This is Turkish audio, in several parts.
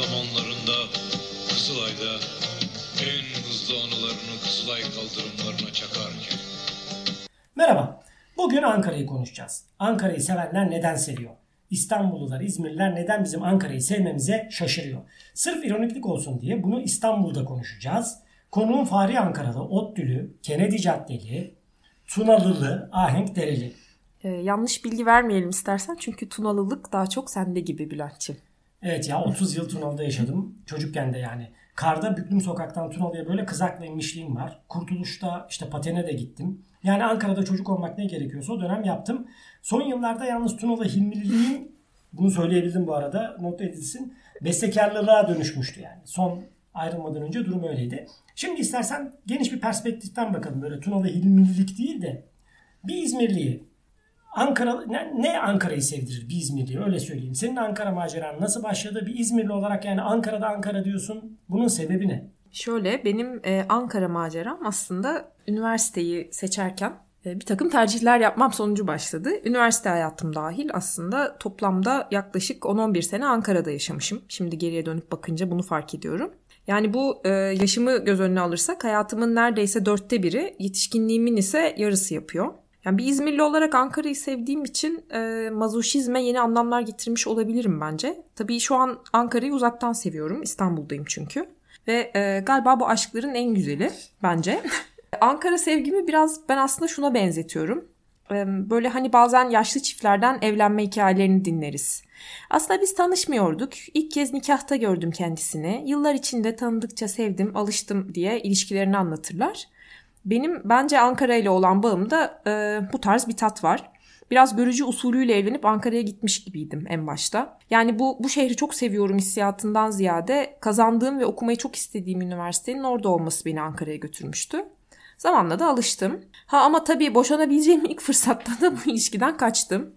zamanlarında Kızılay'da en hızlı anılarını Kızılay kaldırımlarına çakarken. Merhaba. Bugün Ankara'yı konuşacağız. Ankara'yı sevenler neden seviyor? İstanbullular, İzmirliler neden bizim Ankara'yı sevmemize şaşırıyor? Sırf ironiklik olsun diye bunu İstanbul'da konuşacağız. Konuğum Fahri Ankara'da, Ottülü, Kennedy Caddeli, Tunalılı, Ahenk Dereli. Ee, yanlış bilgi vermeyelim istersen çünkü Tunalılık daha çok sende gibi Bülent'ciğim. Evet ya 30 yıl Tunalı'da yaşadım. Çocukken de yani. Karda Büklüm Sokak'tan Tunalı'ya böyle kızakla inmişliğim var. Kurtuluş'ta işte patene de gittim. Yani Ankara'da çocuk olmak ne gerekiyorsa o dönem yaptım. Son yıllarda yalnız Tunalı Hilmililiğin bunu söyleyebildim bu arada not edilsin. Bestekarlılığa dönüşmüştü yani. Son ayrılmadan önce durum öyleydi. Şimdi istersen geniş bir perspektiften bakalım. Böyle Tunalı Hilmililik değil de bir İzmirliyi Ankara ne, Ankara'yı sevdirir bir İzmirli'ye öyle söyleyeyim. Senin Ankara maceran nasıl başladı? Bir İzmirli olarak yani Ankara'da Ankara diyorsun. Bunun sebebi ne? Şöyle benim e, Ankara maceram aslında üniversiteyi seçerken e, bir takım tercihler yapmam sonucu başladı. Üniversite hayatım dahil aslında toplamda yaklaşık 10-11 sene Ankara'da yaşamışım. Şimdi geriye dönüp bakınca bunu fark ediyorum. Yani bu e, yaşımı göz önüne alırsak hayatımın neredeyse dörtte biri, yetişkinliğimin ise yarısı yapıyor. Yani bir İzmirli olarak Ankara'yı sevdiğim için e, mazoşizme yeni anlamlar getirmiş olabilirim bence. Tabii şu an Ankara'yı uzaktan seviyorum. İstanbul'dayım çünkü. Ve e, galiba bu aşkların en güzeli bence. Ankara sevgimi biraz ben aslında şuna benzetiyorum. E, böyle hani bazen yaşlı çiftlerden evlenme hikayelerini dinleriz. Aslında biz tanışmıyorduk. İlk kez nikahta gördüm kendisini. Yıllar içinde tanıdıkça sevdim, alıştım diye ilişkilerini anlatırlar. Benim bence Ankara ile olan bağımda e, bu tarz bir tat var. Biraz görücü usulüyle evlenip Ankara'ya gitmiş gibiydim en başta. Yani bu bu şehri çok seviyorum hissiyatından ziyade kazandığım ve okumayı çok istediğim üniversitenin orada olması beni Ankara'ya götürmüştü. Zamanla da alıştım. Ha ama tabii boşanabileceğim ilk fırsatta da bu ilişkiden kaçtım.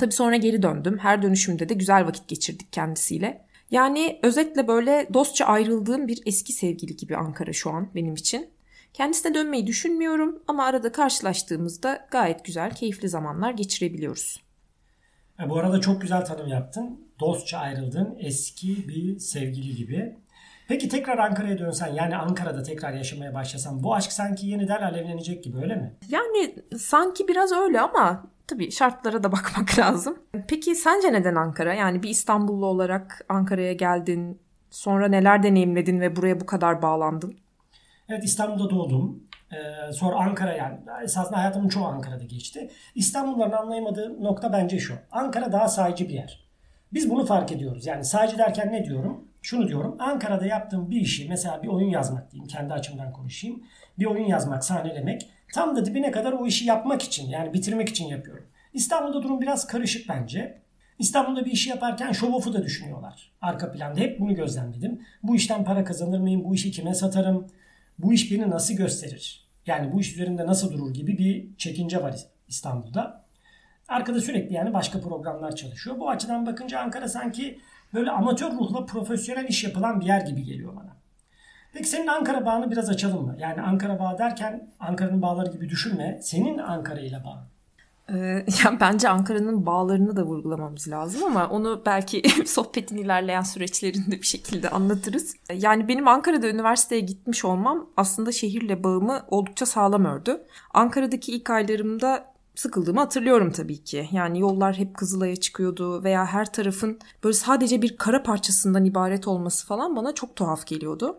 Tabii sonra geri döndüm. Her dönüşümde de güzel vakit geçirdik kendisiyle. Yani özetle böyle dostça ayrıldığım bir eski sevgili gibi Ankara şu an benim için. Kendisine dönmeyi düşünmüyorum ama arada karşılaştığımızda gayet güzel, keyifli zamanlar geçirebiliyoruz. E, bu arada çok güzel tanım yaptın. Dostça ayrıldın, eski bir sevgili gibi. Peki tekrar Ankara'ya dönsen yani Ankara'da tekrar yaşamaya başlasan bu aşk sanki yeniden alevlenecek gibi öyle mi? Yani sanki biraz öyle ama tabii şartlara da bakmak lazım. Peki sence neden Ankara? Yani bir İstanbullu olarak Ankara'ya geldin, sonra neler deneyimledin ve buraya bu kadar bağlandın? Evet İstanbul'da doğdum. Ee, sonra Ankara yani esasında hayatımın çoğu Ankara'da geçti. İstanbulluların anlayamadığı nokta bence şu. Ankara daha sadece bir yer. Biz bunu fark ediyoruz. Yani sadece derken ne diyorum? Şunu diyorum. Ankara'da yaptığım bir işi mesela bir oyun yazmak diyeyim. Kendi açımdan konuşayım. Bir oyun yazmak, sahnelemek. Tam da dibine kadar o işi yapmak için yani bitirmek için yapıyorum. İstanbul'da durum biraz karışık bence. İstanbul'da bir işi yaparken show off'u da düşünüyorlar. Arka planda hep bunu gözlemledim. Bu işten para kazanır mıyım? Bu işi kime satarım? Bu iş beni nasıl gösterir? Yani bu iş üzerinde nasıl durur gibi bir çekince var İstanbul'da. Arkada sürekli yani başka programlar çalışıyor. Bu açıdan bakınca Ankara sanki böyle amatör ruhla profesyonel iş yapılan bir yer gibi geliyor bana. Peki senin Ankara bağını biraz açalım mı? Yani Ankara bağı derken Ankara'nın bağları gibi düşünme. Senin Ankara ile bağın. Ee, yani bence Ankara'nın bağlarını da vurgulamamız lazım ama onu belki sohbetin ilerleyen süreçlerinde bir şekilde anlatırız. Yani benim Ankara'da üniversiteye gitmiş olmam aslında şehirle bağımı oldukça sağlam ördü. Ankara'daki ilk aylarımda sıkıldığımı hatırlıyorum tabii ki. Yani yollar hep Kızılay'a çıkıyordu veya her tarafın böyle sadece bir kara parçasından ibaret olması falan bana çok tuhaf geliyordu.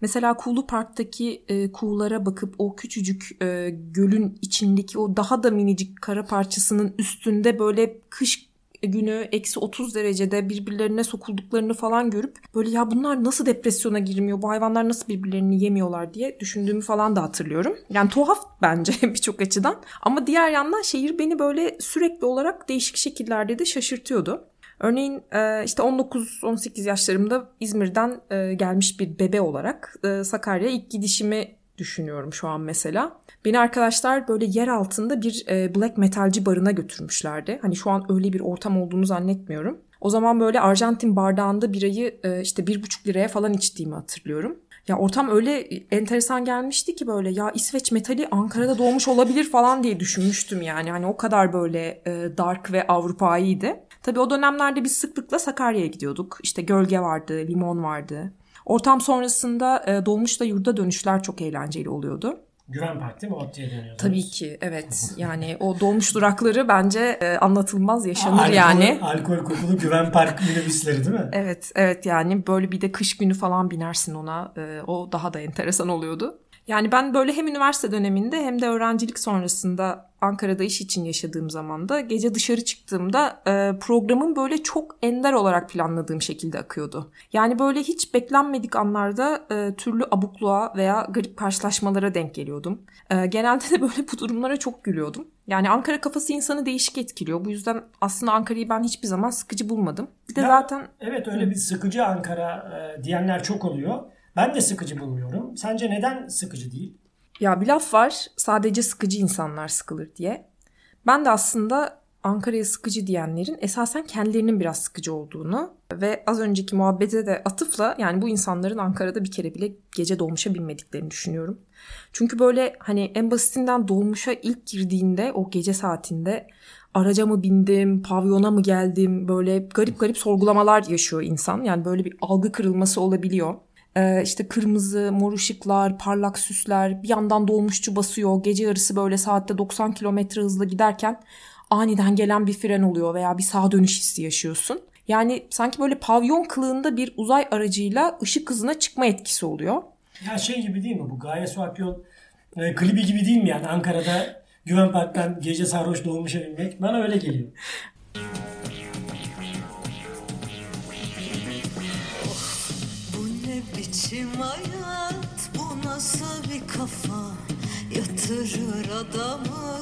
Mesela Kulu Park'taki e, kuğulara bakıp o küçücük e, gölün içindeki o daha da minicik kara parçasının üstünde böyle kış günü eksi 30 derecede birbirlerine sokulduklarını falan görüp böyle ya bunlar nasıl depresyona girmiyor bu hayvanlar nasıl birbirlerini yemiyorlar diye düşündüğümü falan da hatırlıyorum. Yani tuhaf bence birçok açıdan ama diğer yandan şehir beni böyle sürekli olarak değişik şekillerde de şaşırtıyordu. Örneğin e, işte 19-18 yaşlarımda İzmir'den e, gelmiş bir bebe olarak e, Sakarya'ya ilk gidişimi düşünüyorum şu an mesela. Beni arkadaşlar böyle yer altında bir black metalci barına götürmüşlerdi. Hani şu an öyle bir ortam olduğunu zannetmiyorum. O zaman böyle Arjantin bardağında birayı işte bir buçuk liraya falan içtiğimi hatırlıyorum. Ya ortam öyle enteresan gelmişti ki böyle ya İsveç metali Ankara'da doğmuş olabilir falan diye düşünmüştüm yani. Hani o kadar böyle dark ve Avrupa'ydı. Tabii o dönemlerde biz sıklıkla Sakarya'ya gidiyorduk. İşte gölge vardı, limon vardı. Ortam sonrasında e, dolmuşla yurda dönüşler çok eğlenceli oluyordu. Güven Park değil mi? ODTÜ'ye dönüyordunuz. Tabii ki evet. Yani o dolmuş durakları bence e, anlatılmaz yaşanır alkol, yani. Alkol kokulu Güven Park minibüsleri değil mi? Evet evet yani böyle bir de kış günü falan binersin ona. E, o daha da enteresan oluyordu. Yani ben böyle hem üniversite döneminde hem de öğrencilik sonrasında Ankara'da iş için yaşadığım zamanda gece dışarı çıktığımda e, programın böyle çok ender olarak planladığım şekilde akıyordu. Yani böyle hiç beklenmedik anlarda e, türlü abukluğa veya garip karşılaşmalara denk geliyordum. E, genelde de böyle bu durumlara çok gülüyordum. Yani Ankara kafası insanı değişik etkiliyor. Bu yüzden aslında Ankara'yı ben hiçbir zaman sıkıcı bulmadım. Bir de Ya, zaten Evet öyle bir sıkıcı Ankara e, diyenler çok oluyor. Ben de sıkıcı bulmuyorum. Sence neden sıkıcı değil? Ya bir laf var sadece sıkıcı insanlar sıkılır diye. Ben de aslında Ankara'ya sıkıcı diyenlerin esasen kendilerinin biraz sıkıcı olduğunu ve az önceki muhabbete de atıfla yani bu insanların Ankara'da bir kere bile gece dolmuşa binmediklerini düşünüyorum. Çünkü böyle hani en basitinden dolmuşa ilk girdiğinde o gece saatinde araca mı bindim, pavyona mı geldim böyle garip garip sorgulamalar yaşıyor insan. Yani böyle bir algı kırılması olabiliyor. Ee, işte kırmızı, mor ışıklar, parlak süsler, bir yandan dolmuşçu basıyor. Gece yarısı böyle saatte 90 kilometre hızla giderken aniden gelen bir fren oluyor veya bir sağa dönüş hissi yaşıyorsun. Yani sanki böyle pavyon kılığında bir uzay aracıyla ışık hızına çıkma etkisi oluyor. Ya şey gibi değil mi bu? Gaye Su Akyol e, klibi gibi değil mi yani? Ankara'da Güven Park'tan gece sarhoş dolmuşa binmek. Bana öyle geliyor. Ne biçim hayat, bu nasıl bir kafa Yatırır adamı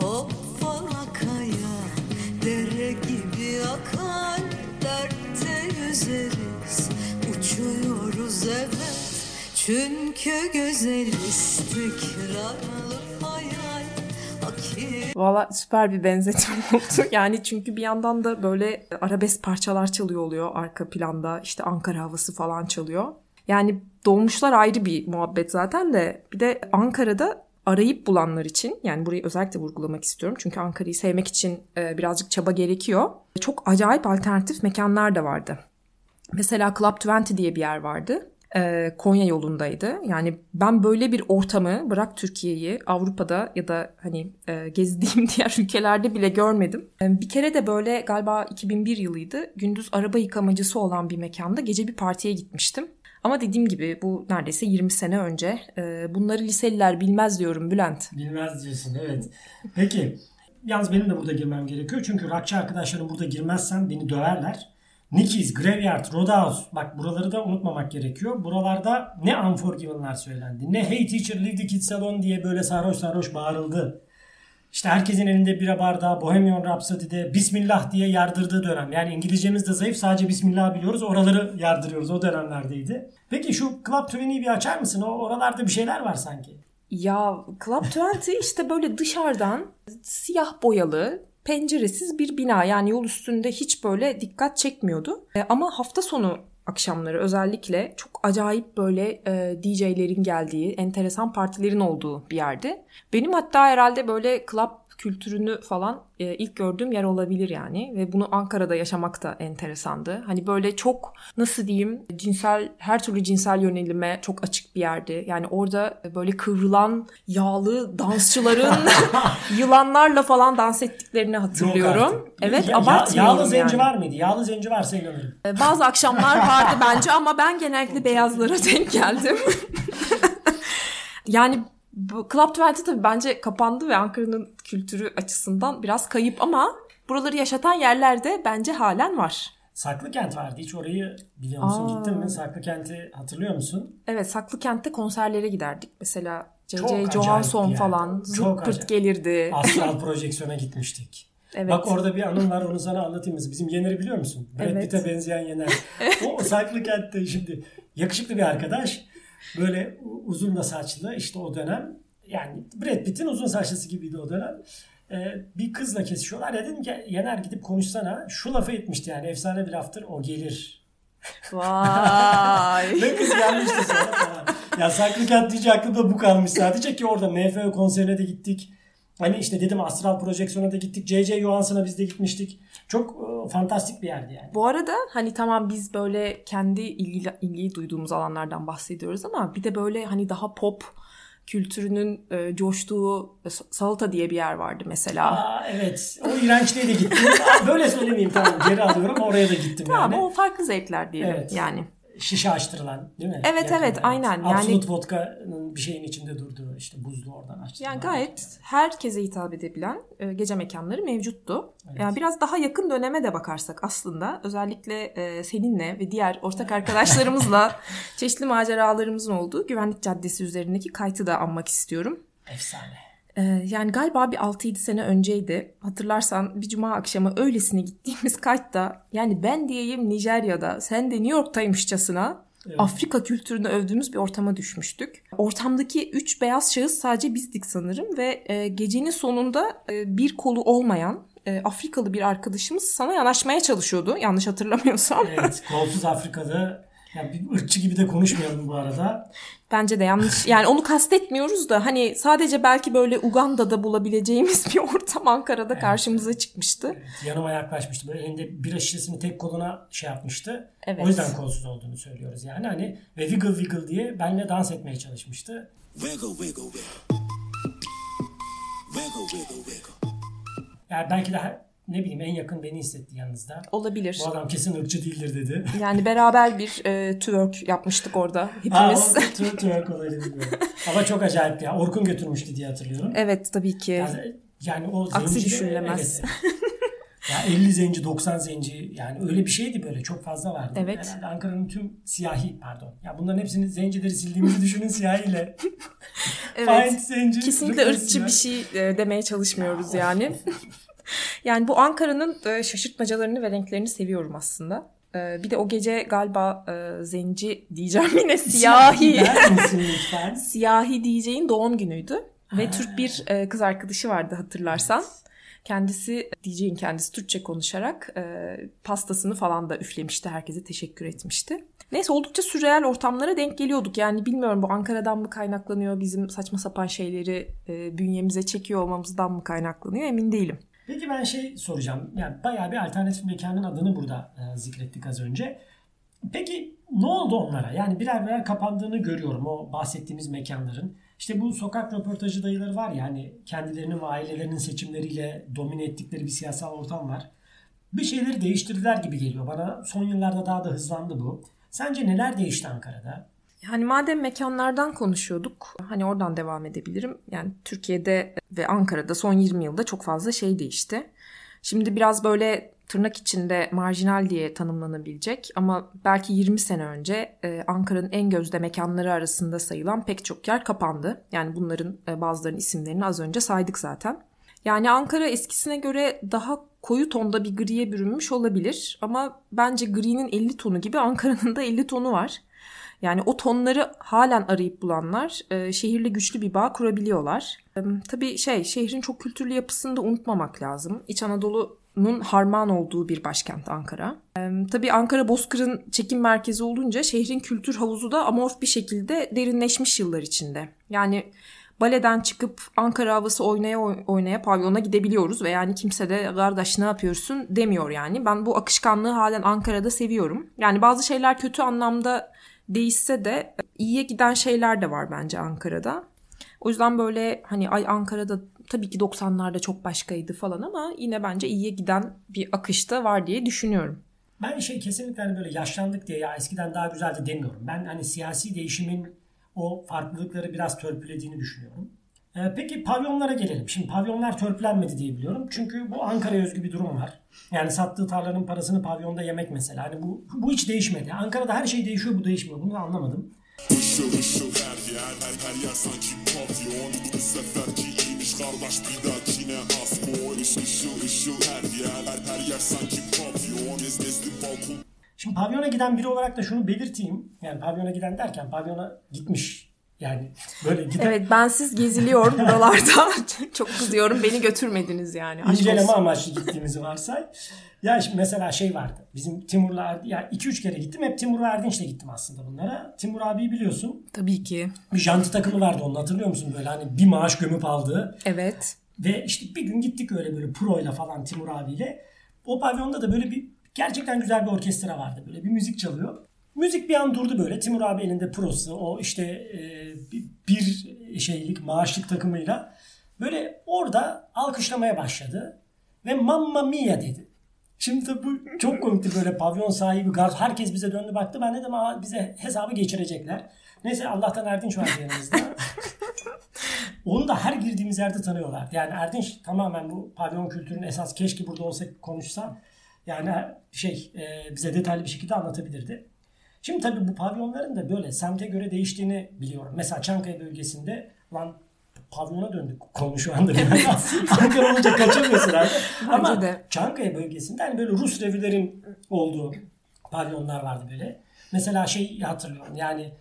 hop falakaya Dere gibi akar, dertte yüzeriz Uçuyoruz evet, çünkü güzel istikrarlı Valla süper bir benzetme oldu. Yani çünkü bir yandan da böyle arabesk parçalar çalıyor oluyor arka planda. İşte Ankara havası falan çalıyor. Yani dolmuşlar ayrı bir muhabbet zaten de bir de Ankara'da arayıp bulanlar için yani burayı özellikle vurgulamak istiyorum. Çünkü Ankara'yı sevmek için e, birazcık çaba gerekiyor. Çok acayip alternatif mekanlar da vardı. Mesela Club 20 diye bir yer vardı. Ee, Konya yolundaydı. Yani ben böyle bir ortamı bırak Türkiye'yi Avrupa'da ya da hani e, gezdiğim diğer ülkelerde bile görmedim. Bir kere de böyle galiba 2001 yılıydı. Gündüz araba yıkamacısı olan bir mekanda gece bir partiye gitmiştim. Ama dediğim gibi bu neredeyse 20 sene önce. Ee, bunları liseliler bilmez diyorum Bülent. Bilmez diyorsun evet. Peki. Yalnız benim de burada girmem gerekiyor. Çünkü rockçı arkadaşlarım burada girmezsem beni döverler. Nickies, Graveyard, Roadhouse. Bak buraları da unutmamak gerekiyor. Buralarda ne Unforgiven'lar söylendi. Ne Hey Teacher Leave the Kids Alone diye böyle sarhoş sarhoş bağırıldı. İşte herkesin elinde bira bardağı Bohemian Rhapsody'de Bismillah diye yardırdığı dönem. Yani İngilizcemiz de zayıf sadece Bismillah biliyoruz. Oraları yardırıyoruz o dönemlerdeydi. Peki şu Club 20'yi bir açar mısın? O oralarda bir şeyler var sanki. Ya Club 20 işte böyle dışarıdan siyah boyalı penceresiz bir bina yani yol üstünde hiç böyle dikkat çekmiyordu. E, ama hafta sonu akşamları özellikle çok acayip böyle e, DJ'lerin geldiği, enteresan partilerin olduğu bir yerdi. Benim hatta herhalde böyle club kültürünü falan e, ilk gördüğüm yer olabilir yani ve bunu Ankara'da yaşamak da enteresandı. Hani böyle çok nasıl diyeyim cinsel her türlü cinsel yönelime çok açık bir yerdi. Yani orada böyle kıvrılan yağlı dansçıların yılanlarla falan dans ettiklerini hatırlıyorum. Evet Ya- abartmıyorum Yağlı zenci yani. var mıydı? Yağlı zenci varsa inanırım. Ee, Bazı akşamlar vardı bence ama ben genellikle beyazlara denk geldim. yani bu Club 20 tabii bence kapandı ve Ankara'nın kültürü açısından biraz kayıp ama buraları yaşatan yerlerde bence halen var. Saklıkent vardı. Hiç orayı biliyor musun? Aa. Gittin mi? Saklıkent'i hatırlıyor musun? Evet Saklıkent'te konserlere giderdik. Mesela acayip Johansson falan Çok zırt pırt gelirdi. Astral projeksiyona gitmiştik. Evet. Bak orada bir anım var onu sana anlatayım. Bizim Yener'i biliyor musun? Brad Evet. Pitt'e benzeyen Yener. o, o Saklıkent'te şimdi yakışıklı bir arkadaş. Böyle uzun da saçlı işte o dönem. Yani Brad Pitt'in uzun saçlısı gibiydi o dönem. Ee, bir kızla kesişiyorlar. Ya dedim ki Yener gidip konuşsana. Şu lafı etmişti yani efsane bir laftır. O gelir. Vay. Ve kız gelmişti sonra falan. Ya Saklıkent deyince aklımda bu kalmış sadece ki orada MFÖ konserine de gittik. Hani işte dedim astral projeksiyona da gittik. J.J. Johansson'a biz de gitmiştik. Çok e, fantastik bir yerdi yani. Bu arada hani tamam biz böyle kendi ilgi, ilgiyi duyduğumuz alanlardan bahsediyoruz ama bir de böyle hani daha pop kültürünün e, coştuğu e, Salata diye bir yer vardı mesela. Aa, evet. O iğrençliğe de gittim. Böyle söylemeyeyim tamam geri alıyorum. Oraya da gittim Tamam yani. o farklı zevkler diyelim Evet. yani. Şişe açtırılan değil mi? Evet, evet, aynen. Yani- Absolut vodka'nın bir şeyin içinde durduğu işte buzlu oradan açtırılan. Yani gayet herkese hitap edebilen e, gece mekanları mevcuttu. Yani biraz daha yakın döneme de bakarsak aslında özellikle e, seninle ve diğer ortak arkadaşlarımızla çeşitli maceralarımızın olduğu Güvenlik Caddesi üzerindeki kaytı da anmak istiyorum. Efsane. E, yani galiba bir 6-7 sene önceydi. Hatırlarsan bir cuma akşamı öylesine gittiğimiz kayıtta yani ben diyeyim Nijerya'da sen de New York'taymışçasına Afrika kültürünü övdüğümüz bir ortama düşmüştük. Ortamdaki üç beyaz şahıs sadece bizdik sanırım ve e, gecenin sonunda e, bir kolu olmayan e, Afrikalı bir arkadaşımız sana yanaşmaya çalışıyordu yanlış hatırlamıyorsam. Evet. Kolsuz Afrika'da yani bir ırkçı gibi de konuşmayalım bu arada. Bence de yanlış yani onu kastetmiyoruz da hani sadece belki böyle Uganda'da bulabileceğimiz bir ortam Ankara'da karşımıza çıkmıştı. Yanıma yaklaşmıştı. Böyle elinde bira şişesini tek koluna şey yapmıştı. Evet. O yüzden kolsuz olduğunu söylüyoruz yani. Hani ve wiggle wiggle diye benimle dans etmeye çalışmıştı. Wiggle, wiggle, wiggle. Wiggle, wiggle, wiggle. Yani belki de ne bileyim en yakın beni hissetti yanınızda. Olabilir. Bu adam kesin ırkçı değildir dedi. Yani beraber bir e, twerk yapmıştık orada Aa, hepimiz. o twerk olayını bilmiyorum. Ama çok acayip ya. Orkun götürmüştü diye hatırlıyorum. evet tabii ki. Yani, yani o zenci Aksi de- düşünülemez. evet. ya 50 zenci 90 zenci yani öyle bir şeydi böyle çok fazla vardı. Evet. Herhalde Ankara'nın tüm siyahi pardon. Ya bunların hepsini zencileri sildiğimizi düşünün siyahiyle. Find Evet. zenci. Kesinlikle ırkçı bir şey e, demeye çalışmıyoruz yani. yani bu Ankara'nın e, şaşırtmacalarını ve renklerini seviyorum aslında. E, bir de o gece galiba e, zenci diyeceğim yine siyahi. Siyahi DJ'in doğum günüydü. Ve Türk bir e, kız arkadaşı vardı hatırlarsan. Kendisi DJ'in kendisi Türkçe konuşarak e, pastasını falan da üflemişti. Herkese teşekkür etmişti. Neyse oldukça sürreal ortamlara denk geliyorduk. Yani bilmiyorum bu Ankara'dan mı kaynaklanıyor bizim saçma sapan şeyleri e, bünyemize çekiyor olmamızdan mı kaynaklanıyor emin değilim. Peki ben şey soracağım. Yani bayağı bir alternatif mekanın adını burada e, zikrettik az önce. Peki ne oldu onlara? Yani birer birer kapandığını görüyorum o bahsettiğimiz mekanların. İşte bu sokak röportajı dayıları var ya hani kendilerinin ve ailelerinin seçimleriyle domine ettikleri bir siyasal ortam var. Bir şeyleri değiştirdiler gibi geliyor bana. Son yıllarda daha da hızlandı bu. Sence neler değişti Ankara'da? Yani madem mekanlardan konuşuyorduk, hani oradan devam edebilirim. Yani Türkiye'de ve Ankara'da son 20 yılda çok fazla şey değişti. Şimdi biraz böyle tırnak içinde marjinal diye tanımlanabilecek ama belki 20 sene önce e, Ankara'nın en gözde mekanları arasında sayılan pek çok yer kapandı. Yani bunların e, bazılarının isimlerini az önce saydık zaten. Yani Ankara eskisine göre daha koyu tonda bir griye bürünmüş olabilir ama bence gri'nin 50 tonu gibi Ankara'nın da 50 tonu var. Yani o tonları halen arayıp bulanlar e, şehirle güçlü bir bağ kurabiliyorlar. E, tabii şey şehrin çok kültürlü yapısını da unutmamak lazım. İç Anadolu'nun harman olduğu bir başkent Ankara. E, tabii Ankara Bozkır'ın çekim merkezi olunca şehrin kültür havuzu da amorf bir şekilde derinleşmiş yıllar içinde. Yani baleden çıkıp Ankara havası oynaya oynaya pavyona gidebiliyoruz ve yani kimse de kardeş ne yapıyorsun demiyor yani. Ben bu akışkanlığı halen Ankara'da seviyorum. Yani bazı şeyler kötü anlamda değişse de iyiye giden şeyler de var bence Ankara'da. O yüzden böyle hani ay Ankara'da tabii ki 90'larda çok başkaydı falan ama yine bence iyiye giden bir akışta var diye düşünüyorum. Ben şey kesinlikle hani böyle yaşlandık diye ya eskiden daha güzeldi demiyorum. Ben hani siyasi değişimin o farklılıkları biraz törpülediğini düşünüyorum. Ee, peki pavyonlara gelelim. Şimdi pavyonlar törpülenmedi diye biliyorum. Çünkü bu Ankara'ya özgü bir durum var. Yani sattığı tarlanın parasını pavyonda yemek mesela. Hani bu, bu hiç değişmedi. Ankara'da her şey değişiyor bu değişmiyor. Bunu anlamadım. Şimdi pavyona giden biri olarak da şunu belirteyim. Yani pavyona giden derken pavyona gitmiş. Yani böyle giden Evet bensiz geziliyor buralarda. Çok kızıyorum beni götürmediniz yani. Aşk inceleme olsun. amaçlı gittiğimizi varsay. Ya şimdi mesela şey vardı. Bizim Timur'la Erdi, ya 2-3 kere gittim. Hep Timur ve Erdinç'le gittim aslında bunlara. Timur abiyi biliyorsun. Tabii ki. Bir janti takımı vardı onun hatırlıyor musun? Böyle hani bir maaş gömüp aldığı. Evet. Ve işte bir gün gittik öyle böyle proyla falan Timur abiyle. O pavyonda da böyle bir gerçekten güzel bir orkestra vardı. Böyle bir müzik çalıyor. Müzik bir an durdu böyle. Timur abi elinde prosu o işte e, bir şeylik maaşlık takımıyla böyle orada alkışlamaya başladı. Ve Mamma Mia dedi. Şimdi tabii bu çok komikti böyle pavyon sahibi gaz. Herkes bize döndü baktı. Ben dedim Aa, bize hesabı geçirecekler. Neyse Allah'tan Erdinç var yanımızda. Onu da her girdiğimiz yerde tanıyorlar. Yani Erdinç tamamen bu pavyon kültürünün esas keşke burada olsa konuşsa. Yani şey e, bize detaylı bir şekilde anlatabilirdi. Şimdi tabii bu pavyonların da böyle semte göre değiştiğini biliyorum. Mesela Çankaya bölgesinde lan pavyona döndük konu şu anda. Evet. Ankara olunca kaçamıyorsun abi. Ama de. Çankaya bölgesinde hani böyle Rus revilerin olduğu pavyonlar vardı böyle. Mesela şey hatırlıyorum yani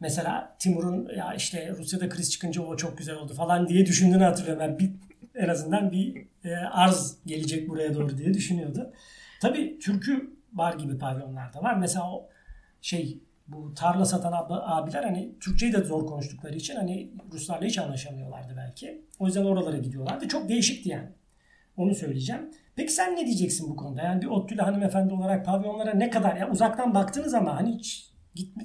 mesela Timur'un ya işte Rusya'da kriz çıkınca o çok güzel oldu falan diye düşündüğünü hatırlıyorum. Yani bir, en azından bir e, arz gelecek buraya doğru diye düşünüyordu. Tabii türkü bar gibi pavyonlar da var. Mesela o şey bu tarla satan abiler hani Türkçeyi de zor konuştukları için hani Ruslarla hiç anlaşamıyorlardı belki. O yüzden oralara gidiyorlardı. Çok değişikti yani. Onu söyleyeceğim. Peki sen ne diyeceksin bu konuda? Yani bir Ottüle hanımefendi olarak pavyonlara ne kadar ya uzaktan baktınız ama hani hiç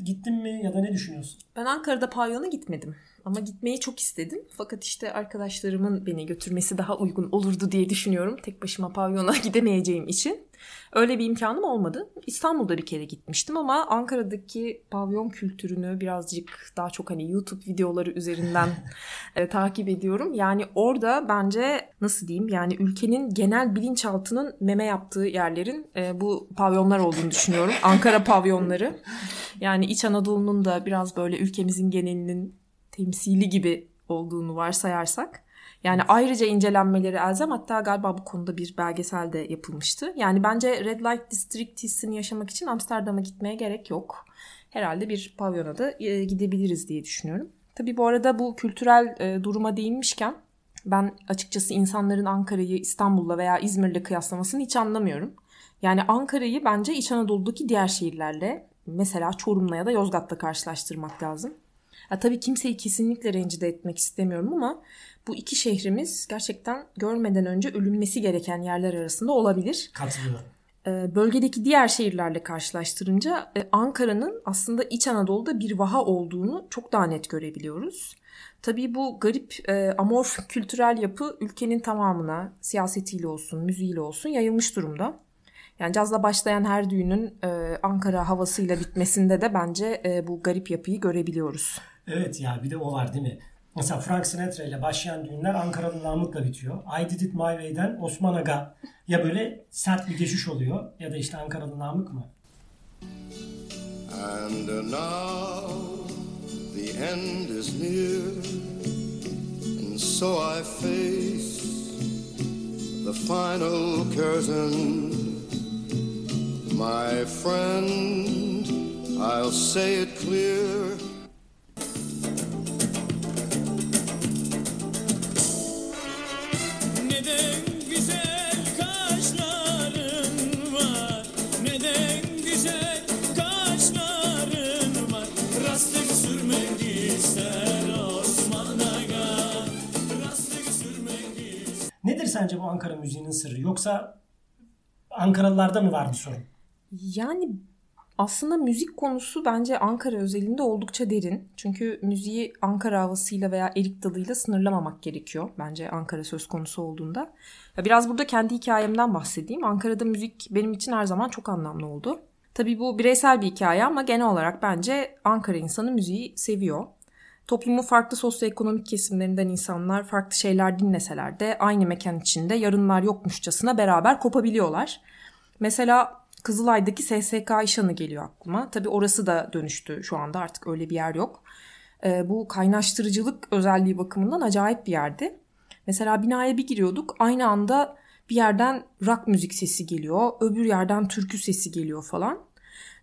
gittin mi ya da ne düşünüyorsun? Ben Ankara'da pavyona gitmedim. Ama gitmeyi çok istedim. Fakat işte arkadaşlarımın beni götürmesi daha uygun olurdu diye düşünüyorum. Tek başıma pavyona gidemeyeceğim için. Öyle bir imkanım olmadı. İstanbul'da bir kere gitmiştim ama Ankara'daki pavyon kültürünü birazcık daha çok hani YouTube videoları üzerinden e, takip ediyorum. Yani orada bence nasıl diyeyim yani ülkenin genel bilinçaltının meme yaptığı yerlerin e, bu pavyonlar olduğunu düşünüyorum. Ankara pavyonları. Yani İç Anadolu'nun da biraz böyle ülkemizin genelinin temsili gibi olduğunu varsayarsak yani ayrıca incelenmeleri elzem hatta galiba bu konuda bir belgesel de yapılmıştı. Yani bence Red Light District hissini yaşamak için Amsterdam'a gitmeye gerek yok. Herhalde bir pavyona da e, gidebiliriz diye düşünüyorum. Tabii bu arada bu kültürel e, duruma değinmişken ben açıkçası insanların Ankara'yı İstanbul'la veya İzmir'le kıyaslamasını hiç anlamıyorum. Yani Ankara'yı bence İç Anadolu'daki diğer şehirlerle mesela Çorum'la ya da Yozgat'la karşılaştırmak lazım. Ya tabii kimseyi kesinlikle rencide etmek istemiyorum ama bu iki şehrimiz gerçekten görmeden önce ölünmesi gereken yerler arasında olabilir. Katılıyorum. Ee, bölgedeki diğer şehirlerle karşılaştırınca e, Ankara'nın aslında İç Anadolu'da bir vaha olduğunu çok daha net görebiliyoruz. Tabii bu garip e, amorf kültürel yapı ülkenin tamamına siyasetiyle olsun, müziğiyle olsun yayılmış durumda. Yani cazla başlayan her düğünün e, Ankara havasıyla bitmesinde de bence e, bu garip yapıyı görebiliyoruz. Evet ya bir de o var değil mi? Mesela Frank Sinatra ile başlayan düğünler Ankara'nın Namık'la bitiyor. I Did It My Way'den Osman Aga ya böyle sert bir geçiş oluyor ya da işte Ankara'nın Namık mı? And now the end is near And so I face the final curtain My friend, I'll say it clear sence bu Ankara müziğinin sırrı? Yoksa Ankaralılarda mı var bir sorun? Yani aslında müzik konusu bence Ankara özelinde oldukça derin. Çünkü müziği Ankara havasıyla veya erik dalıyla sınırlamamak gerekiyor. Bence Ankara söz konusu olduğunda. Biraz burada kendi hikayemden bahsedeyim. Ankara'da müzik benim için her zaman çok anlamlı oldu. Tabii bu bireysel bir hikaye ama genel olarak bence Ankara insanı müziği seviyor. Toplumun farklı sosyoekonomik kesimlerinden insanlar farklı şeyler dinleseler de aynı mekan içinde yarınlar yokmuşçasına beraber kopabiliyorlar. Mesela Kızılay'daki SSK İşanı geliyor aklıma. Tabi orası da dönüştü şu anda artık öyle bir yer yok. Ee, bu kaynaştırıcılık özelliği bakımından acayip bir yerdi. Mesela binaya bir giriyorduk aynı anda bir yerden rock müzik sesi geliyor, öbür yerden türkü sesi geliyor falan.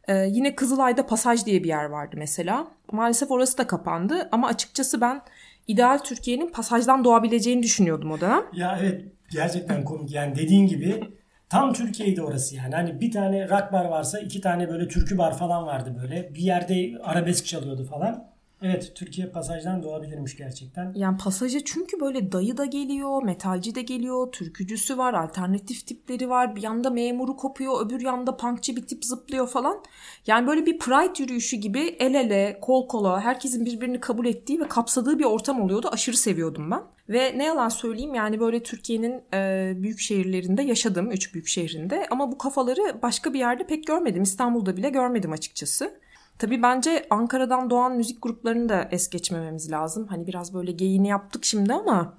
Ee, yine Kızılay'da Pasaj diye bir yer vardı mesela. Maalesef orası da kapandı ama açıkçası ben ideal Türkiye'nin pasajdan doğabileceğini düşünüyordum o dönem. Ya evet gerçekten komik yani dediğin gibi tam Türkiye'ydi orası yani. Hani bir tane rock bar varsa iki tane böyle türkü bar falan vardı böyle. Bir yerde arabesk çalıyordu falan. Evet Türkiye pasajdan doğabilirmiş gerçekten. Yani pasaja çünkü böyle dayı da geliyor, metalci de geliyor, türkücüsü var, alternatif tipleri var. Bir yanda memuru kopuyor, öbür yanda punkçı bir tip zıplıyor falan. Yani böyle bir pride yürüyüşü gibi el ele, kol kola, herkesin birbirini kabul ettiği ve kapsadığı bir ortam oluyordu. Aşırı seviyordum ben. Ve ne yalan söyleyeyim yani böyle Türkiye'nin e, büyük şehirlerinde yaşadım, üç büyük şehrinde. Ama bu kafaları başka bir yerde pek görmedim. İstanbul'da bile görmedim açıkçası. Tabii bence Ankara'dan doğan müzik gruplarını da es geçmememiz lazım. Hani biraz böyle geyini yaptık şimdi ama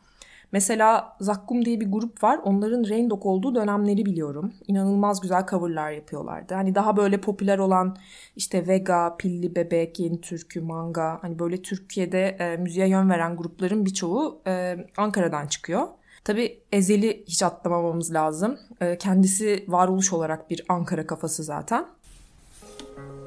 mesela Zakkum diye bir grup var. Onların Raindog olduğu dönemleri biliyorum. İnanılmaz güzel coverlar yapıyorlardı. Hani daha böyle popüler olan işte Vega, Pilli Bebek, Yeni Türkü, Manga. Hani böyle Türkiye'de e, müziğe yön veren grupların birçoğu e, Ankara'dan çıkıyor. Tabii Ezel'i hiç atlamamamız lazım. E, kendisi varoluş olarak bir Ankara kafası zaten. Ey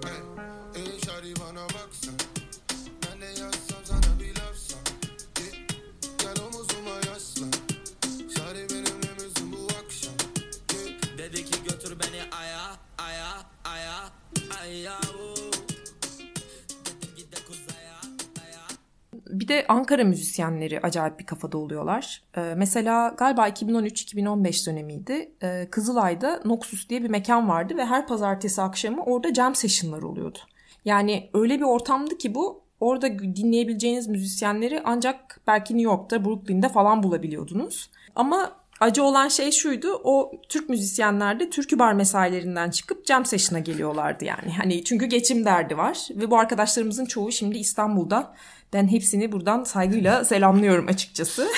Bir de Ankara müzisyenleri acayip bir kafada oluyorlar. Ee, mesela galiba 2013-2015 dönemiydi. Ee, Kızılay'da Noxus diye bir mekan vardı ve her pazartesi akşamı orada jam session'lar oluyordu. Yani öyle bir ortamdı ki bu orada dinleyebileceğiniz müzisyenleri ancak belki New York'ta, Brooklyn'de falan bulabiliyordunuz. Ama acı olan şey şuydu. O Türk müzisyenler de türkü bar mesailerinden çıkıp jam session'a geliyorlardı yani. Hani çünkü geçim derdi var ve bu arkadaşlarımızın çoğu şimdi İstanbul'da. Ben hepsini buradan saygıyla selamlıyorum açıkçası.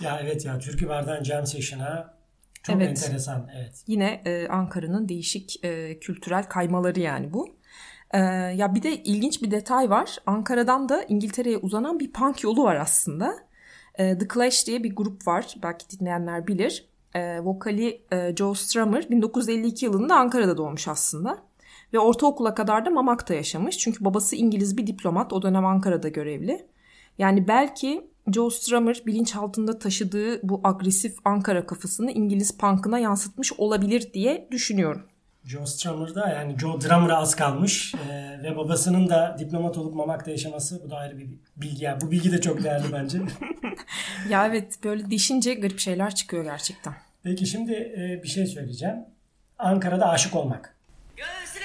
Ya evet ya Türkü Bar'dan Jam Session'a çok Evet. enteresan. Evet. Yine e, Ankara'nın değişik e, kültürel kaymaları yani bu. E, ya bir de ilginç bir detay var. Ankara'dan da İngiltere'ye uzanan bir punk yolu var aslında. E, The Clash diye bir grup var. Belki dinleyenler bilir. E, vokali e, Joe Strummer 1952 yılında Ankara'da doğmuş aslında. Ve ortaokula kadar da Mamak'ta yaşamış. Çünkü babası İngiliz bir diplomat. O dönem Ankara'da görevli. Yani belki Joe Strummer bilinçaltında taşıdığı bu agresif Ankara kafasını İngiliz punk'ına yansıtmış olabilir diye düşünüyorum. Joe Strummer'da yani Joe Drummer'a az kalmış Ee, ve babasının da diplomat olup Mamak'ta yaşaması bu da ayrı bir bilgi. Yani bu bilgi de çok değerli bence. Ya evet böyle dişince garip şeyler çıkıyor gerçekten. Peki şimdi e, bir şey söyleyeceğim. Ankara'da aşık olmak. Gözleri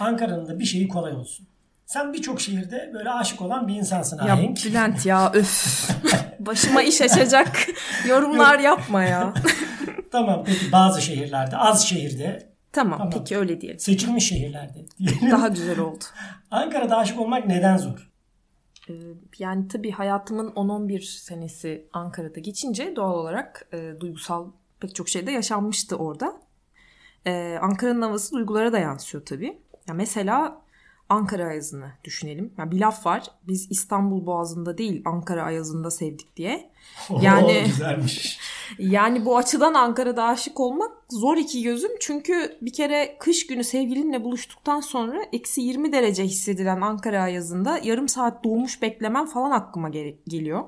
Ankara'nın da bir şeyi kolay olsun. Sen birçok şehirde böyle aşık olan bir insansın Ya Ahenk. Bülent ya öf. Başıma iş açacak yorumlar yapma ya. Tamam peki bazı şehirlerde, az şehirde, tamam, Tamam. peki öyle diyelim. seçilmiş şehirlerde. diyelim. Daha güzel oldu. Ankara'da aşık olmak neden zor? Ee, Yani tabii hayatımın 10-11 senesi Ankara'da geçince doğal olarak e, duygusal pek çok şey de yaşanmıştı orada. Ee, Ankara'nın havası duygulara da yansıyor tabii. Ya mesela Ankara Ayazı'nı düşünelim. Ya bir laf var. Biz İstanbul Boğazı'nda değil Ankara Ayazı'nda sevdik diye. Yani- Oo, güzelmiş. Yani bu açıdan Ankara'da aşık olmak zor iki gözüm. Çünkü bir kere kış günü sevgilinle buluştuktan sonra eksi 20 derece hissedilen Ankara ayazında yarım saat doğmuş beklemem falan aklıma geliyor.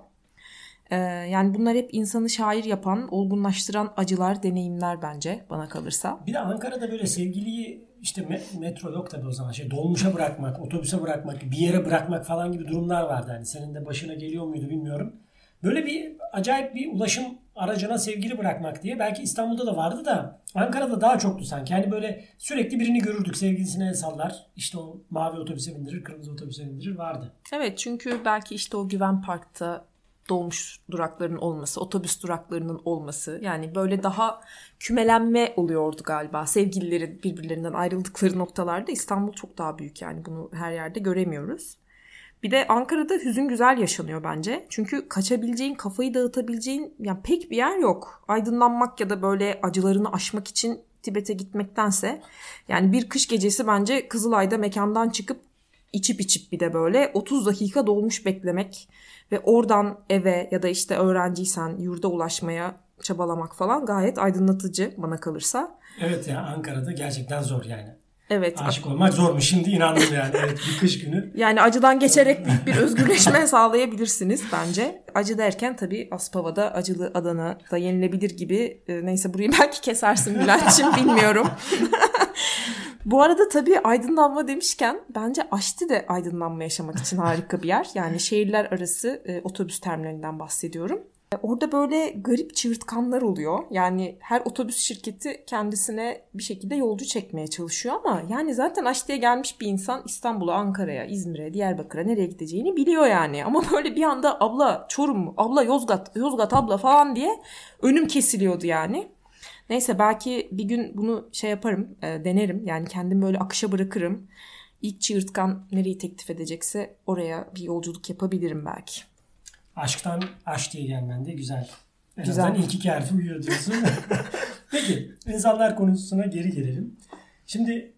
Ee, yani bunlar hep insanı şair yapan, olgunlaştıran acılar, deneyimler bence bana kalırsa. Bir de Ankara'da böyle sevgiliyi işte me- metro yok tabii o zaman. Şey dolmuşa bırakmak, otobüse bırakmak, bir yere bırakmak falan gibi durumlar vardı. Hani senin de başına geliyor muydu bilmiyorum. Böyle bir acayip bir ulaşım aracına sevgili bırakmak diye. Belki İstanbul'da da vardı da Ankara'da daha çoktu sanki. Hani böyle sürekli birini görürdük. Sevgilisine el sallar. İşte o mavi otobüse bindirir, kırmızı otobüse bindirir vardı. Evet çünkü belki işte o Güven Park'ta dolmuş duraklarının olması, otobüs duraklarının olması yani böyle daha kümelenme oluyordu galiba. Sevgililerin birbirlerinden ayrıldıkları noktalarda İstanbul çok daha büyük yani bunu her yerde göremiyoruz. Bir de Ankara'da hüzün güzel yaşanıyor bence. Çünkü kaçabileceğin, kafayı dağıtabileceğin yani pek bir yer yok. Aydınlanmak ya da böyle acılarını aşmak için Tibet'e gitmektense yani bir kış gecesi bence Kızılay'da mekandan çıkıp içip içip bir de böyle 30 dakika dolmuş beklemek ve oradan eve ya da işte öğrenciysen yurda ulaşmaya çabalamak falan gayet aydınlatıcı bana kalırsa. Evet ya Ankara'da gerçekten zor yani. Evet. Aşık olmak zormuş. Şimdi inandım yani. Evet bir kış günü. Yani acıdan geçerek büyük bir özgürleşme sağlayabilirsiniz bence. Acı derken tabii Aspava'da acılı Adana da yenilebilir gibi. E, neyse burayı belki kesersin Bülent'ciğim bilmiyorum. Bu arada tabii aydınlanma demişken bence Aşti de aydınlanma yaşamak için harika bir yer. Yani şehirler arası e, otobüs terminalinden bahsediyorum. E, Orada böyle garip çığırtkanlar oluyor. Yani her otobüs şirketi kendisine bir şekilde yolcu çekmeye çalışıyor ama yani zaten Aşti'ye gelmiş bir insan İstanbul'a, Ankara'ya, İzmir'e, Diyarbakır'a nereye gideceğini biliyor yani. Ama böyle bir anda abla Çorum, abla Yozgat, Yozgat abla falan diye önüm kesiliyordu yani. Neyse belki bir gün bunu şey yaparım, e, denerim. Yani kendimi böyle akışa bırakırım. İlk çığırtkan nereyi teklif edecekse oraya bir yolculuk yapabilirim belki. Aşktan aş diye gelmen de güzel. En Güzel. azından ilk iki harfi uyuyor diyorsun. Peki insanlar konusuna geri gelelim. Şimdi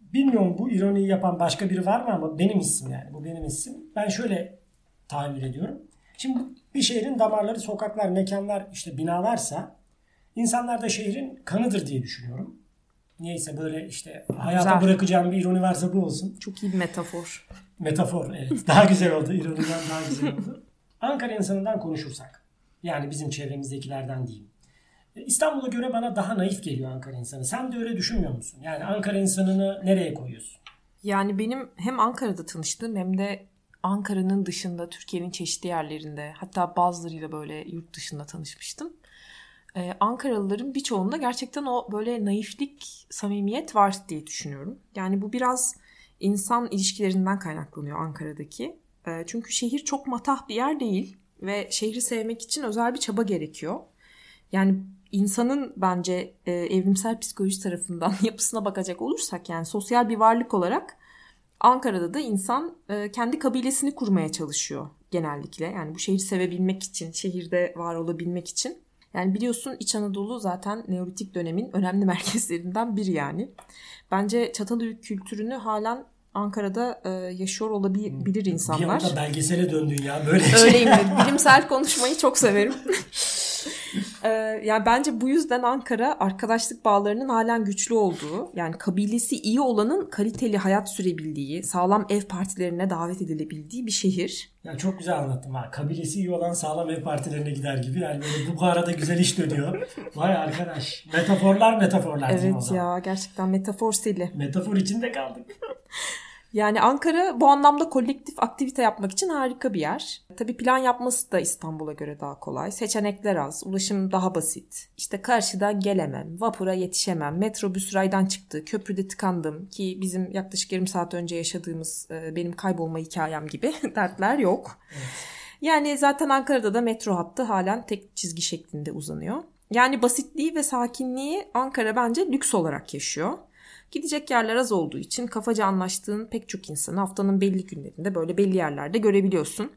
bilmiyorum bu ironiyi yapan başka biri var mı ama benim isim yani. Bu benim isim. Ben şöyle tahayyül ediyorum. Şimdi bir şehrin damarları, sokaklar, mekanlar, işte binalarsa insanlar da şehrin kanıdır diye düşünüyorum. Niyeyse böyle işte hayata Güzel. bırakacağım bir ironi varsa bu olsun. Çok iyi bir metafor. Metafor evet. Daha güzel oldu. İroniden daha güzel oldu. Ankara insanından konuşursak. Yani bizim çevremizdekilerden diyeyim. E, İstanbul'a göre bana daha naif geliyor Ankara insanı. Sen de öyle düşünmüyor musun? Yani Ankara insanını nereye koyuyorsun? Yani benim hem Ankara'da tanıştığım hem de Ankara'nın dışında Türkiye'nin çeşitli yerlerinde hatta bazılarıyla böyle yurt dışında tanışmıştım. Ee, Ankaralıların birçoğunda gerçekten o böyle naiflik, samimiyet var diye düşünüyorum. Yani bu biraz insan ilişkilerinden kaynaklanıyor Ankara'daki. Ee, çünkü şehir çok matah bir yer değil ve şehri sevmek için özel bir çaba gerekiyor. Yani insanın bence e, evrimsel psikoloji tarafından yapısına bakacak olursak yani sosyal bir varlık olarak Ankara'da da insan e, kendi kabilesini kurmaya çalışıyor genellikle. Yani bu şehri sevebilmek için, şehirde var olabilmek için. Yani biliyorsun İç Anadolu zaten Neolitik dönemin önemli merkezlerinden biri yani. Bence Çatalhöyük kültürünü halen Ankara'da e, yaşıyor olabilir Bir insanlar. anda belgesele döndün ya. Böyle Öyleyim. Bilimsel konuşmayı çok severim. Ee, yani bence bu yüzden Ankara arkadaşlık bağlarının halen güçlü olduğu, yani kabilesi iyi olanın kaliteli hayat sürebildiği, sağlam ev partilerine davet edilebildiği bir şehir. Ya çok güzel anlattım ha. Kabilesi iyi olan sağlam ev partilerine gider gibi. Yani böyle bu arada güzel iş dönüyor. Vay arkadaş. Metaforlar metaforlar. Evet ya gerçekten metafor seli. Metafor içinde kaldık. Yani Ankara bu anlamda kolektif aktivite yapmak için harika bir yer. Tabii plan yapması da İstanbul'a göre daha kolay. Seçenekler az, ulaşım daha basit. İşte karşıdan gelemem, vapura yetişemem, metrobüs raydan çıktı, köprüde tıkandım ki bizim yaklaşık yarım saat önce yaşadığımız e, benim kaybolma hikayem gibi dertler yok. Yani zaten Ankara'da da metro hattı halen tek çizgi şeklinde uzanıyor. Yani basitliği ve sakinliği Ankara bence lüks olarak yaşıyor. Gidecek yerler az olduğu için kafaca anlaştığın pek çok insanı haftanın belli günlerinde böyle belli yerlerde görebiliyorsun.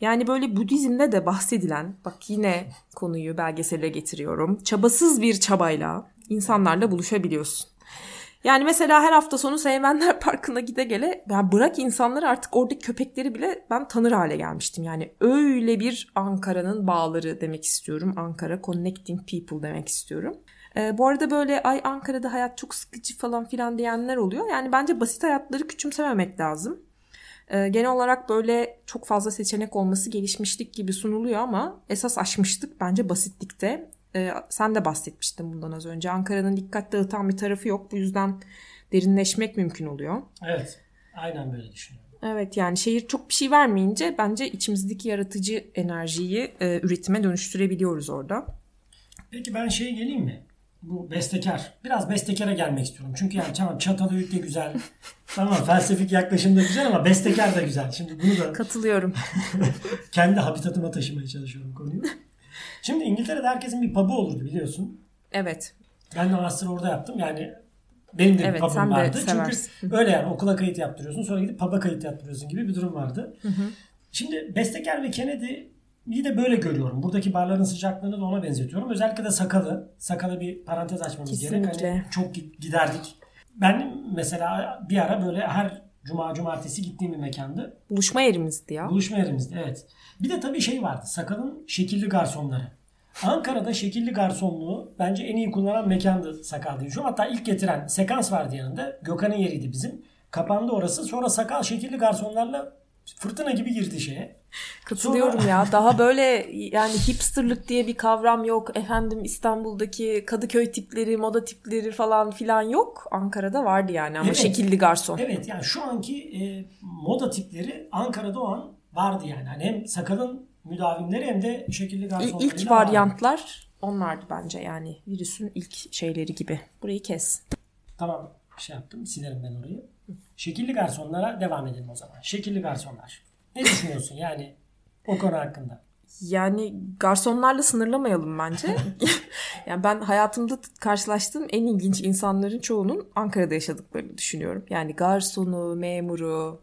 Yani böyle Budizm'de de bahsedilen, bak yine konuyu belgesele getiriyorum. Çabasız bir çabayla insanlarla buluşabiliyorsun. Yani mesela her hafta sonu Seymenler Parkı'na gide gele ben bırak insanları artık oradaki köpekleri bile ben tanır hale gelmiştim. Yani öyle bir Ankara'nın bağları demek istiyorum. Ankara Connecting People demek istiyorum. Ee, bu arada böyle ay Ankara'da hayat çok sıkıcı falan filan diyenler oluyor. Yani bence basit hayatları küçümsememek lazım. Ee, genel olarak böyle çok fazla seçenek olması gelişmişlik gibi sunuluyor ama esas aşmışlık bence basitlikte. Ee, sen de bahsetmiştin bundan az önce. Ankara'nın dikkat dağıtan bir tarafı yok. Bu yüzden derinleşmek mümkün oluyor. Evet. Aynen böyle düşünüyorum. Evet yani şehir çok bir şey vermeyince bence içimizdeki yaratıcı enerjiyi e, üretime dönüştürebiliyoruz orada. Peki ben şeye geleyim mi? Bu bestekar. Biraz bestekara gelmek istiyorum. Çünkü yani tamam Çatalhöyük de güzel. tamam felsefik yaklaşım da güzel ama bestekar da güzel. Şimdi bunu da Katılıyorum. kendi habitatıma taşımaya çalışıyorum konuyu. Şimdi İngiltere'de herkesin bir pub'u olurdu biliyorsun. Evet. Ben de master orada yaptım. Yani benim de bir Evet, pub'um de vardı. Çünkü öyle yani okula kayıt yaptırıyorsun sonra gidip pub'a kayıt yaptırıyorsun gibi bir durum vardı. Şimdi Bestekar ve Kennedy'yi de böyle görüyorum. Buradaki barların sıcaklığını da ona benzetiyorum. Özellikle de Sakalı. Sakalı bir parantez açmamız gerek. Kesinlikle. Hani çok giderdik. Ben mesela bir ara böyle her cuma cumartesi gittiğim bir mekandı. Buluşma yerimizdi ya. Buluşma yerimizdi evet. Bir de tabii şey vardı. Sakalın şekilli garsonları. Ankara'da şekilli garsonluğu bence en iyi kullanan mekandı Sakal diye. Hatta ilk getiren sekans vardı yanında. Gökhan'ın yeriydi bizim. Kapandı orası. Sonra Sakal şekilli garsonlarla fırtına gibi girdi şeye. Katılıyorum ya. Daha böyle yani hipsterlık diye bir kavram yok. Efendim İstanbul'daki Kadıköy tipleri, moda tipleri falan filan yok. Ankara'da vardı yani ama Evet. şekilli garson. Evet yani şu anki e, moda tipleri Ankara'da o an vardı yani. Hani hem Sakal'ın müdavimleri hem de şekilli İl- garsonları. İlk varyantlar onlardı bence yani. Virüsün ilk şeyleri gibi. Burayı kes. Tamam şey yaptım silerim ben orayı. Şekilli garsonlara devam edelim o zaman. Şekilli garsonlar. Ne düşünüyorsun yani o konu hakkında? Yani garsonlarla sınırlamayalım bence. yani ben hayatımda karşılaştığım en ilginç insanların çoğunun Ankara'da yaşadıklarını düşünüyorum. Yani garsonu, memuru,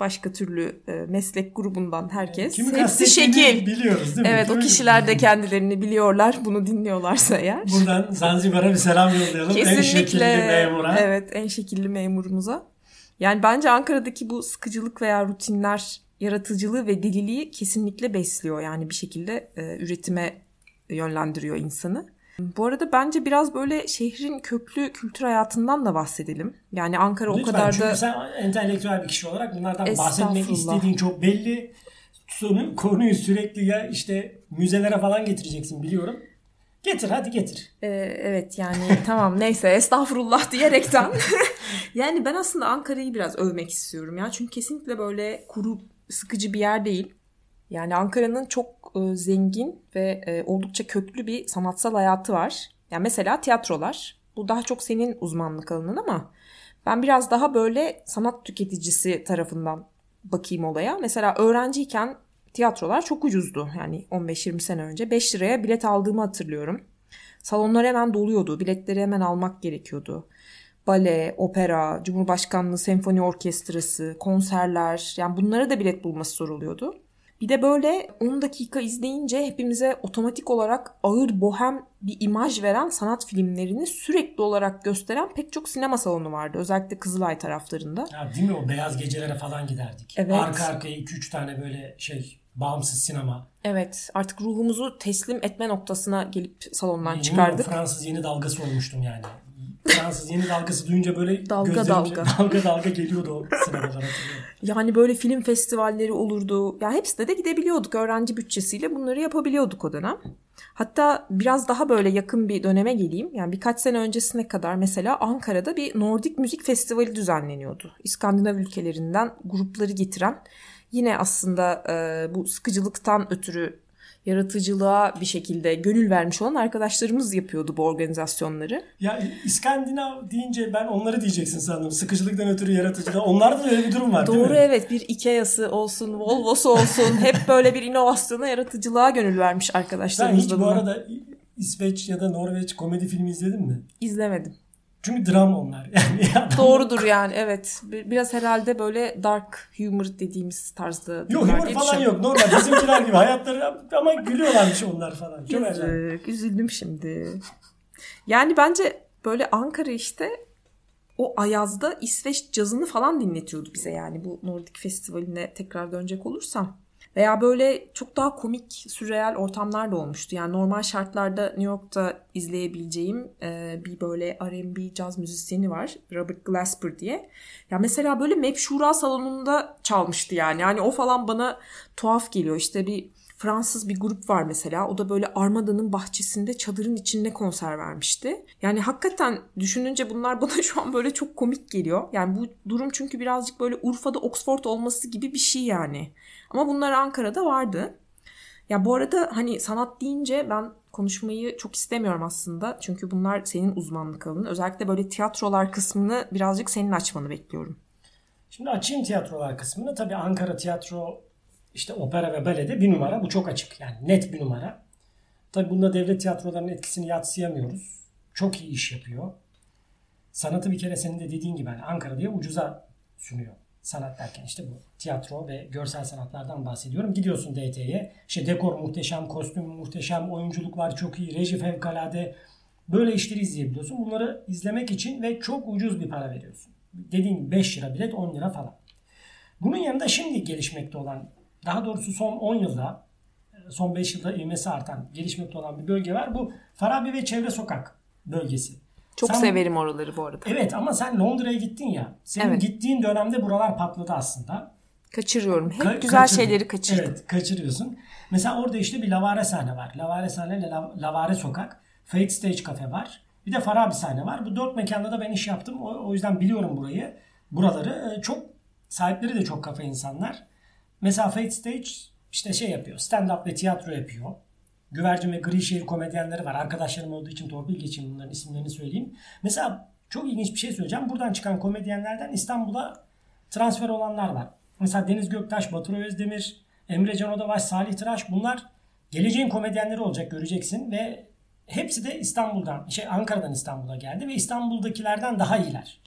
başka türlü e, meslek grubundan herkes. Kimi Hepsi şekil. biliyoruz değil mi? Evet o Kimi- kişiler de kendilerini biliyorlar. Bunu dinliyorlarsa eğer. Buradan Zanzibar'a bir selam yollayalım. En şekilli Kesinlikle. memura. Evet en şekilli memurumuza. Yani bence Ankara'daki bu sıkıcılık veya rutinler yaratıcılığı ve deliliği kesinlikle besliyor. Yani bir şekilde e, üretime yönlendiriyor insanı. Bu arada bence biraz böyle şehrin köklü kültür hayatından da bahsedelim. Yani Ankara o Lütfen kadar çünkü da sen entelektüel bir kişi olarak bunlardan bahsetmek istediğin çok belli. Sonu, konuyu sürekli ya işte müzelere falan getireceksin biliyorum. Getir hadi getir. Ee, evet yani tamam neyse estağfurullah diyerekten. yani ben aslında Ankara'yı biraz övmek istiyorum ya. Çünkü kesinlikle böyle kuru sıkıcı bir yer değil. Yani Ankara'nın çok e, zengin ve e, oldukça köklü bir sanatsal hayatı var. Yani mesela tiyatrolar. Bu daha çok senin uzmanlık alanın ama ben biraz daha böyle sanat tüketicisi tarafından bakayım olaya. Mesela öğrenciyken tiyatrolar çok ucuzdu. Yani 15-20 sene önce 5 liraya bilet aldığımı hatırlıyorum. Salonlar hemen doluyordu. Biletleri hemen almak gerekiyordu. Bale, opera, Cumhurbaşkanlığı Senfoni Orkestrası, konserler yani bunlara da bilet bulması zor oluyordu. Bir de böyle 10 dakika izleyince hepimize otomatik olarak ağır bohem bir imaj veren sanat filmlerini sürekli olarak gösteren pek çok sinema salonu vardı. Özellikle Kızılay taraflarında. Ya değil mi o beyaz gecelere falan giderdik. Evet. Arka arkaya 2-3 tane böyle şey bağımsız sinema. Evet artık ruhumuzu teslim etme noktasına gelip salondan çıkardık. Fransız yeni dalgası olmuştum yani. Fransız yeni dalgası duyunca böyle Dalga dalga. dalga dalga geliyordu o sinemalar hatırlıyorum. Yani böyle film festivalleri olurdu. Ya hepsine de gidebiliyorduk. Öğrenci bütçesiyle bunları yapabiliyorduk o dönem. Hatta biraz daha böyle yakın bir döneme geleyim. Yani birkaç sene öncesine kadar mesela Ankara'da bir Nordik Müzik Festivali düzenleniyordu. İskandinav ülkelerinden grupları getiren yine aslında e, bu sıkıcılıktan ötürü yaratıcılığa bir şekilde gönül vermiş olan arkadaşlarımız yapıyordu bu organizasyonları. Ya İskandinav deyince ben onları diyeceksin sandım. Sıkıcılıktan ötürü yaratıcıda. Onlarda da öyle bir durum var değil Doğru mi? evet bir Ikea'sı olsun, Volvo'su olsun hep böyle bir inovasyona, yaratıcılığa gönül vermiş arkadaşlarımız hiç da bu arada İsveç ya da Norveç komedi filmi izledin mi? İzlemedim. Çünkü dram onlar. Yani Doğrudur yani evet. Bir- Biraz herhalde böyle dark humor dediğimiz tarzda. Yok humor falan düşünüyorum. yok. Normal bizimkiler gibi hayatları ama gülüyorlarmış onlar falan. Çok üzüldüm şimdi. Yani bence böyle Ankara işte o Ayaz'da İsveç cazını falan dinletiyordu bize yani bu Nordik Festivali'ne tekrar dönecek olursam. Veya böyle çok daha komik, sürreal ortamlar da olmuştu. Yani normal şartlarda New York'ta izleyebileceğim e, bir böyle R&B caz müzisyeni var. Robert Glasper diye. Ya mesela böyle Mep Şura salonunda çalmıştı yani. Yani o falan bana tuhaf geliyor. İşte bir Fransız bir grup var mesela. O da böyle Armada'nın bahçesinde çadırın içinde konser vermişti. Yani hakikaten düşününce bunlar bana şu an böyle çok komik geliyor. Yani bu durum çünkü birazcık böyle Urfa'da Oxford olması gibi bir şey yani. Ama bunlar Ankara'da vardı. Ya bu arada hani sanat deyince ben konuşmayı çok istemiyorum aslında. Çünkü bunlar senin uzmanlık alanın. Özellikle böyle tiyatrolar kısmını birazcık senin açmanı bekliyorum. Şimdi açayım tiyatrolar kısmını. Tabii Ankara tiyatro işte opera ve balede bir numara. Bu çok açık. Yani net bir numara. Tabii bunda devlet tiyatrolarının etkisini yatsıyamıyoruz. Çok iyi iş yapıyor. Sanatı bir kere senin de dediğin gibi hani Ankara diye ucuza sunuyor. Sanat derken işte bu tiyatro ve görsel sanatlardan bahsediyorum. Gidiyorsun DT'ye. İşte dekor muhteşem, kostüm muhteşem, oyunculuklar çok iyi, reji fevkalade. Böyle işleri izleyebiliyorsun. Bunları izlemek için ve çok ucuz bir para veriyorsun. Dediğim gibi 5 lira bilet 10 lira falan. Bunun yanında şimdi gelişmekte olan daha doğrusu son 10 yılda son 5 yılda ivmesi artan, gelişmekte olan bir bölge var. Bu Farabi ve Çevre Sokak bölgesi. Çok Sen- severim oraları bu arada. Evet ama sen Londra'ya gittin ya. Senin Evet. gittiğin dönemde buralar patladı aslında. Kaçırıyorum. Hep Ka- güzel kaçırdın. şeyleri kaçırdım. Evet kaçırıyorsun. Mesela orada işte bir lavare sahne var. Lavare sahne ile La- lavare sokak. Fate Stage Cafe var. Bir de Farabi sahne var. Bu dört mekanda da ben iş yaptım. O, o yüzden biliyorum burayı. Buraları. Ee, Çok sahipleri de çok kafa insanlar. Mesela Fate Stage işte şey yapıyor. Stand-up ve tiyatro yapıyor. Güvercin ve Grişehir komedyenleri var. Arkadaşlarım olduğu için torpil geçeyim bunların isimlerini söyleyeyim. Mesela çok ilginç bir şey söyleyeceğim. Buradan çıkan komedyenlerden İstanbul'a transfer olanlar var. Mesela Deniz Göktaş, Batur Özdemir, Emre Can Odabaş, Salih Tıraş bunlar geleceğin komedyenleri olacak göreceksin ve hepsi de İstanbul'dan, şey Ankara'dan İstanbul'a geldi ve İstanbul'dakilerden daha iyiler.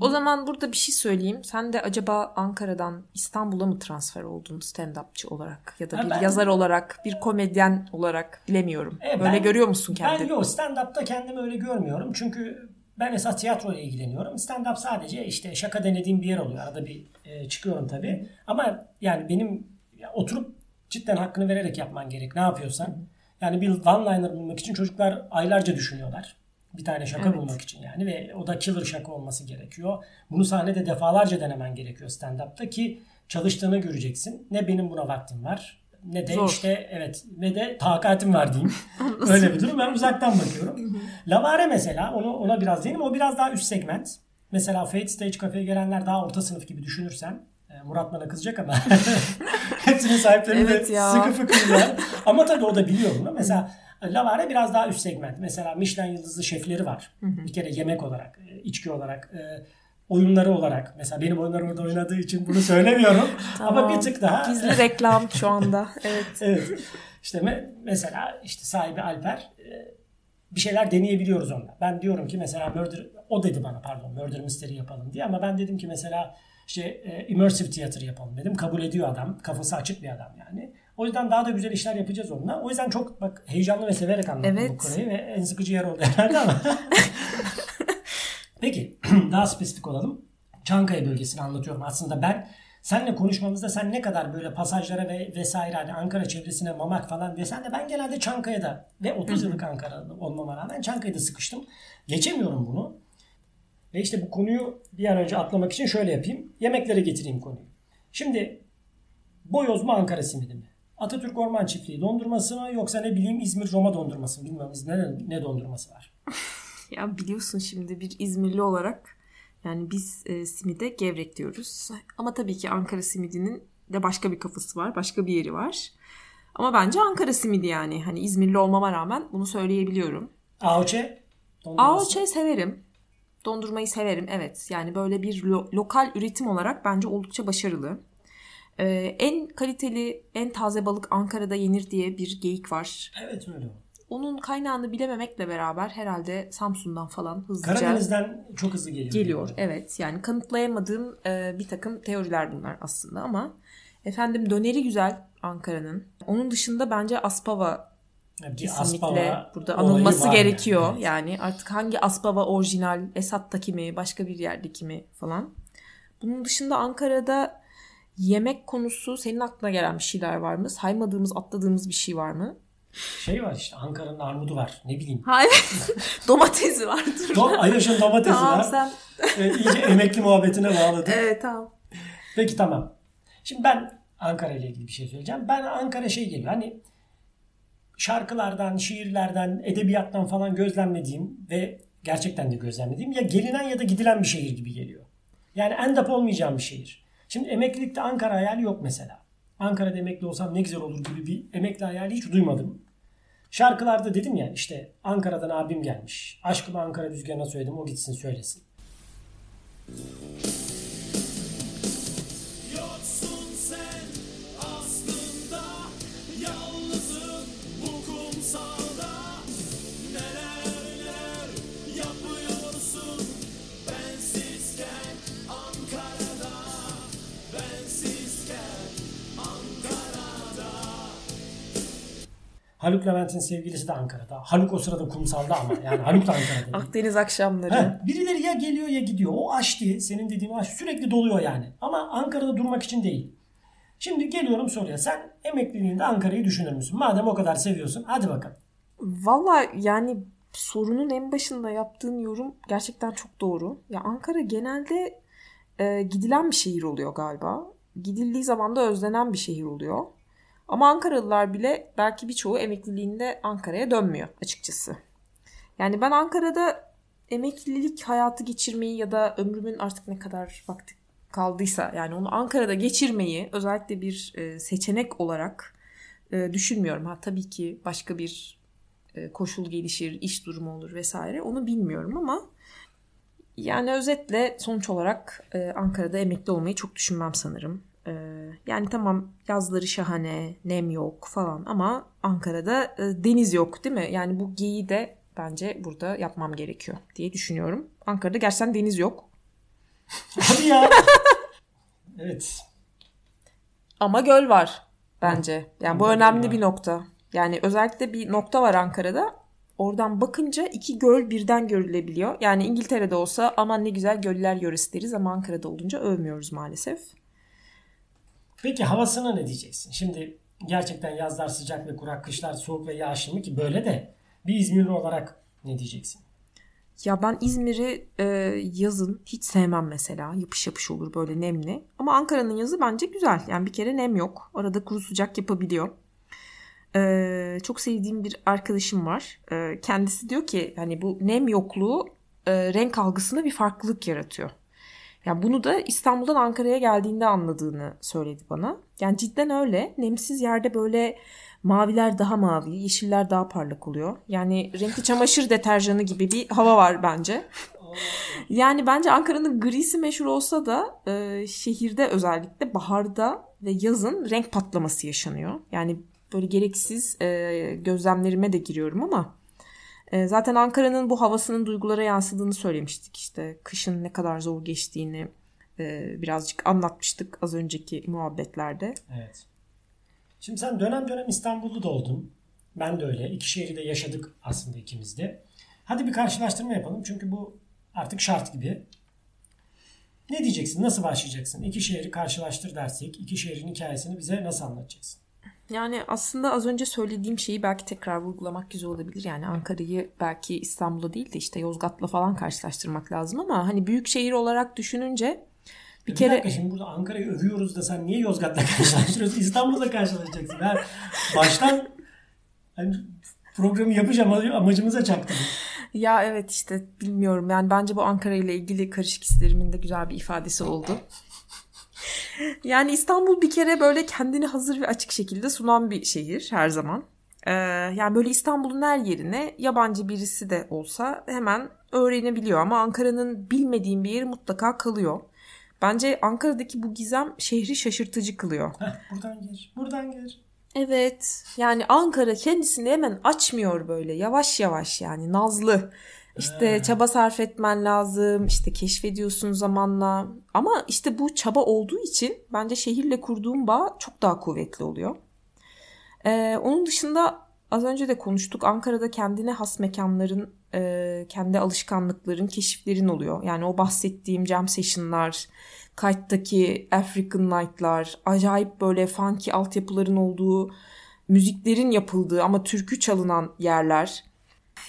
O zaman burada bir şey söyleyeyim. Sen de acaba Ankara'dan İstanbul'a mı transfer oldun stand-upçı olarak ya da bir ben- yazar olarak, bir komedyen olarak bilemiyorum. E, ben- görüyor musun Ben kendini? yok stand-up'ta kendimi öyle görmüyorum. Çünkü ben esas tiyatroyla ilgileniyorum. Stand-up sadece işte şaka denediğim bir yer oluyor. Arada bir e, çıkıyorum tabii. Ama yani benim ya, oturup cidden hakkını vererek yapman gerek. Ne yapıyorsan. Yani bir one-liner bulmak için çocuklar aylarca düşünüyorlar. Bir tane şaka Evet. bulmak için yani ve o da killer şaka olması gerekiyor. Bunu sahnede defalarca denemen gerekiyor stand-up'ta ki çalıştığını göreceksin. Ne benim buna vaktim var ne de Zor. işte evet ne de takatim var diyeyim. Öyle bir durum. Ben uzaktan bakıyorum. Lavare mesela onu ona biraz değinim. O biraz daha üst segment. Mesela Fate Stage Cafe'ye gelenler daha orta sınıf gibi düşünürsen e, Murat bana kızacak ama hepsinin sahipleri Evet de sıkı fıkırlar. ama tabii o da biliyor bunu. Mesela Lavare biraz daha üst segment. Mesela Michelin yıldızlı şefleri var. Bir kere yemek olarak, e, içki olarak, e, oyunları olarak. Mesela benim oyunlarım orada oynadığı için bunu söylemiyorum. ama Tamam. bir tık daha Gizli reklam şu anda. Evet. evet. İşte me- mesela işte sahibi Alper e, bir şeyler deneyebiliyoruz onunla. Ben diyorum ki mesela Murder o dedi bana pardon Murder Mystery yapalım diye ama ben dedim ki mesela işte e, immersive theater yapalım dedim. Kabul ediyor adam. Kafası açık bir adam yani. O yüzden daha da güzel işler yapacağız onunla. O yüzden çok bak heyecanlı ve severek anlattım bu Evet. konuyu ve en sıkıcı yer oldu herhalde ama. Peki daha spesifik olalım. Çankaya bölgesini anlatıyorum. Aslında ben seninle konuşmamızda sen ne kadar böyle pasajlara ve vesaire hani Ankara çevresine mamak falan desen de ben genelde Çankaya'da ve 30 yıllık Ankara'da olmama rağmen Çankaya'da sıkıştım. Geçemiyorum bunu. Ve işte bu konuyu bir an önce atlamak için şöyle yapayım. Yemeklere getireyim konuyu. Şimdi boyoz mu Ankara simidi mi? Atatürk Orman Çiftliği dondurması mı yoksa ne bileyim İzmir Roma dondurması mı? Bilmiyorum ne, ne dondurması var. Ya biliyorsun şimdi bir İzmirli olarak yani biz e, simide gevrek diyoruz. Ama tabii ki Ankara simidinin de başka bir kafası var, başka bir yeri var. Ama bence Ankara simidi yani. Hani İzmirli olmama rağmen bunu söyleyebiliyorum. Dondurması. Aoçe'yi severim. Dondurmayı severim evet. Yani böyle bir lo- lokal üretim olarak bence oldukça başarılı. Ee, en kaliteli, en taze balık Ankara'da yenir diye bir geyik var. Evet öyle. Onun kaynağını bilememekle beraber herhalde Samsun'dan falan hızlıca Karadeniz'den çok hızlı geliyor. geliyor. Evet yani kanıtlayamadığım e, bir takım teoriler bunlar aslında ama efendim döneri güzel Ankara'nın. Onun dışında bence Aspava bir kesinlikle Aspava burada anılması gerekiyor. Yani. Yani artık hangi Aspava orijinal, Esat'taki mi, başka bir yerdeki mi falan. Bunun dışında Ankara'da yemek konusu senin aklına gelen bir şeyler var mı? Saymadığımız, atladığımız bir şey var mı? Şey var işte Ankara'nın armudu var. Ne bileyim. Hayır. Domatesi vardır. Do Ayaş'ın domatesi tamam var. sen. Ee, iyice emekli muhabbetine bağladık. Evet tamam. Peki tamam. Şimdi ben Ankara ile ilgili bir şey söyleyeceğim. Ben Ankara şey geliyor. Hani şarkılardan, şiirlerden, edebiyattan falan gözlemlediğim ve gerçekten de gözlemlediğim ya gelinen ya da gidilen bir şehir gibi geliyor. Yani end up olmayacağım bir şehir. Şimdi emeklilikte Ankara hayali yok mesela. Ankara'da emekli olsam ne güzel olur gibi bir emekli hayali hiç duymadım. Şarkılarda dedim ya işte Ankara'dan abim gelmiş. Aşkımı Ankara rüzgarına söyledim o gitsin söylesin. Haluk Levent'in sevgilisi de Ankara'da. Haluk o sırada kumsalda ama. Yani Haluk da Ankara'da. Akdeniz akşamları. Heh, birileri ya geliyor ya gidiyor. O aş diye senin dediğin aş sürekli doluyor yani. Ama Ankara'da durmak için değil. Şimdi geliyorum soruya. Sen emekliliğinde Ankara'yı düşünür müsün? Madem o kadar seviyorsun hadi bakalım. Valla yani sorunun en başında yaptığın yorum gerçekten çok doğru. Ya Ankara genelde e, gidilen bir şehir oluyor galiba. Gidildiği zaman da özlenen bir şehir oluyor. Ama Ankaralılar bile belki birçoğu emekliliğinde Ankara'ya dönmüyor açıkçası. Yani ben Ankara'da emeklilik hayatı geçirmeyi ya da ömrümün artık ne kadar vakti kaldıysa yani onu Ankara'da geçirmeyi özellikle bir e, seçenek olarak e, düşünmüyorum. Ha tabii ki başka bir e, koşul gelişir, iş durumu olur vesaire onu bilmiyorum ama yani özetle sonuç olarak Ankara'da emekli olmayı çok düşünmem sanırım. E, yani tamam yazları şahane, nem yok falan ama Ankara'da e, deniz yok değil mi? Yani bu geyiği de bence burada yapmam gerekiyor diye düşünüyorum. Ankara'da gerçekten deniz yok. Hadi ya. evet. Ama göl var bence. Yani bu önemli bir nokta. Yani özellikle bir nokta var Ankara'da. Oradan bakınca iki göl birden görülebiliyor. Yani İngiltere'de olsa aman ne güzel göller yöresi deriz ama Ankara'da olunca övmüyoruz maalesef. Peki havasına ne diyeceksin? Şimdi gerçekten yazlar sıcak ve kurak, kışlar soğuk ve yağışlı mı ki böyle de bir İzmirli olarak ne diyeceksin? Ya ben İzmir'i e, yazın hiç sevmem mesela. Yapış yapış olur böyle nemli. Ama Ankara'nın yazı bence güzel. Yani bir kere nem yok. Arada kuru sıcak yapabiliyor. E, çok sevdiğim bir arkadaşım var. E, kendisi diyor ki hani bu nem yokluğu e, renk algısında bir farklılık yaratıyor. Yani bunu da İstanbul'dan Ankara'ya geldiğinde anladığını söyledi bana. Yani cidden öyle. Nemsiz yerde böyle maviler daha mavi, yeşiller daha parlak oluyor. Yani renkli çamaşır deterjanı gibi bir hava var bence. Yani bence Ankara'nın grisi meşhur olsa da e, şehirde özellikle baharda ve yazın renk patlaması yaşanıyor. Yani böyle gereksiz e, gözlemlerime de giriyorum ama e, zaten Ankara'nın bu havasının duygulara yansıdığını söylemiştik. İşte kışın ne kadar zor geçtiğini e, birazcık anlatmıştık az önceki muhabbetlerde. Evet. Şimdi sen dönem dönem İstanbul'da da oldun. Ben de öyle. İki şehri de yaşadık aslında ikimiz de. Hadi bir karşılaştırma yapalım. Çünkü bu artık şart gibi. Ne diyeceksin? Nasıl başlayacaksın? İki şehri karşılaştır dersek, iki şehrin hikayesini bize nasıl anlatacaksın? Yani aslında az önce söylediğim şeyi belki tekrar vurgulamak güzel olabilir. Yani Ankara'yı belki İstanbul'la değil de işte Yozgat'la falan karşılaştırmak lazım ama hani büyük şehir olarak düşününce bir, Bir kere dakika şimdi burada Ankara'yı övüyoruz da sen niye Yozgat'la karşılaştırıyorsun? İstanbul'la karşılaşacaksın. Ben baştan hani programı yapacağım amacımıza çaktım. ya evet işte bilmiyorum yani bence bu Ankara ile ilgili karışık hislerimin de güzel bir ifadesi oldu. Yani İstanbul bir kere böyle kendini hazır ve açık şekilde sunan bir şehir her zaman. Ee, yani böyle İstanbul'un her yerine yabancı birisi de olsa hemen öğrenebiliyor ama Ankara'nın bilmediğim bir yeri mutlaka kalıyor. Bence Ankara'daki bu gizem şehri şaşırtıcı kılıyor. Heh, buradan gir, buradan gir. Evet yani Ankara kendisini hemen açmıyor böyle yavaş yavaş yani nazlı. İşte çaba sarf etmen lazım işte keşfediyorsun zamanla ama işte bu çaba olduğu için bence şehirle kurduğun bağ çok daha kuvvetli oluyor. Ee, onun dışında az önce de konuştuk Ankara'da kendine has mekanların e, kendi alışkanlıkların keşiflerin oluyor. Yani o bahsettiğim jam session'lar, Kite'daki African Night'lar, acayip böyle funky altyapıların olduğu, müziklerin yapıldığı ama türkü çalınan yerler.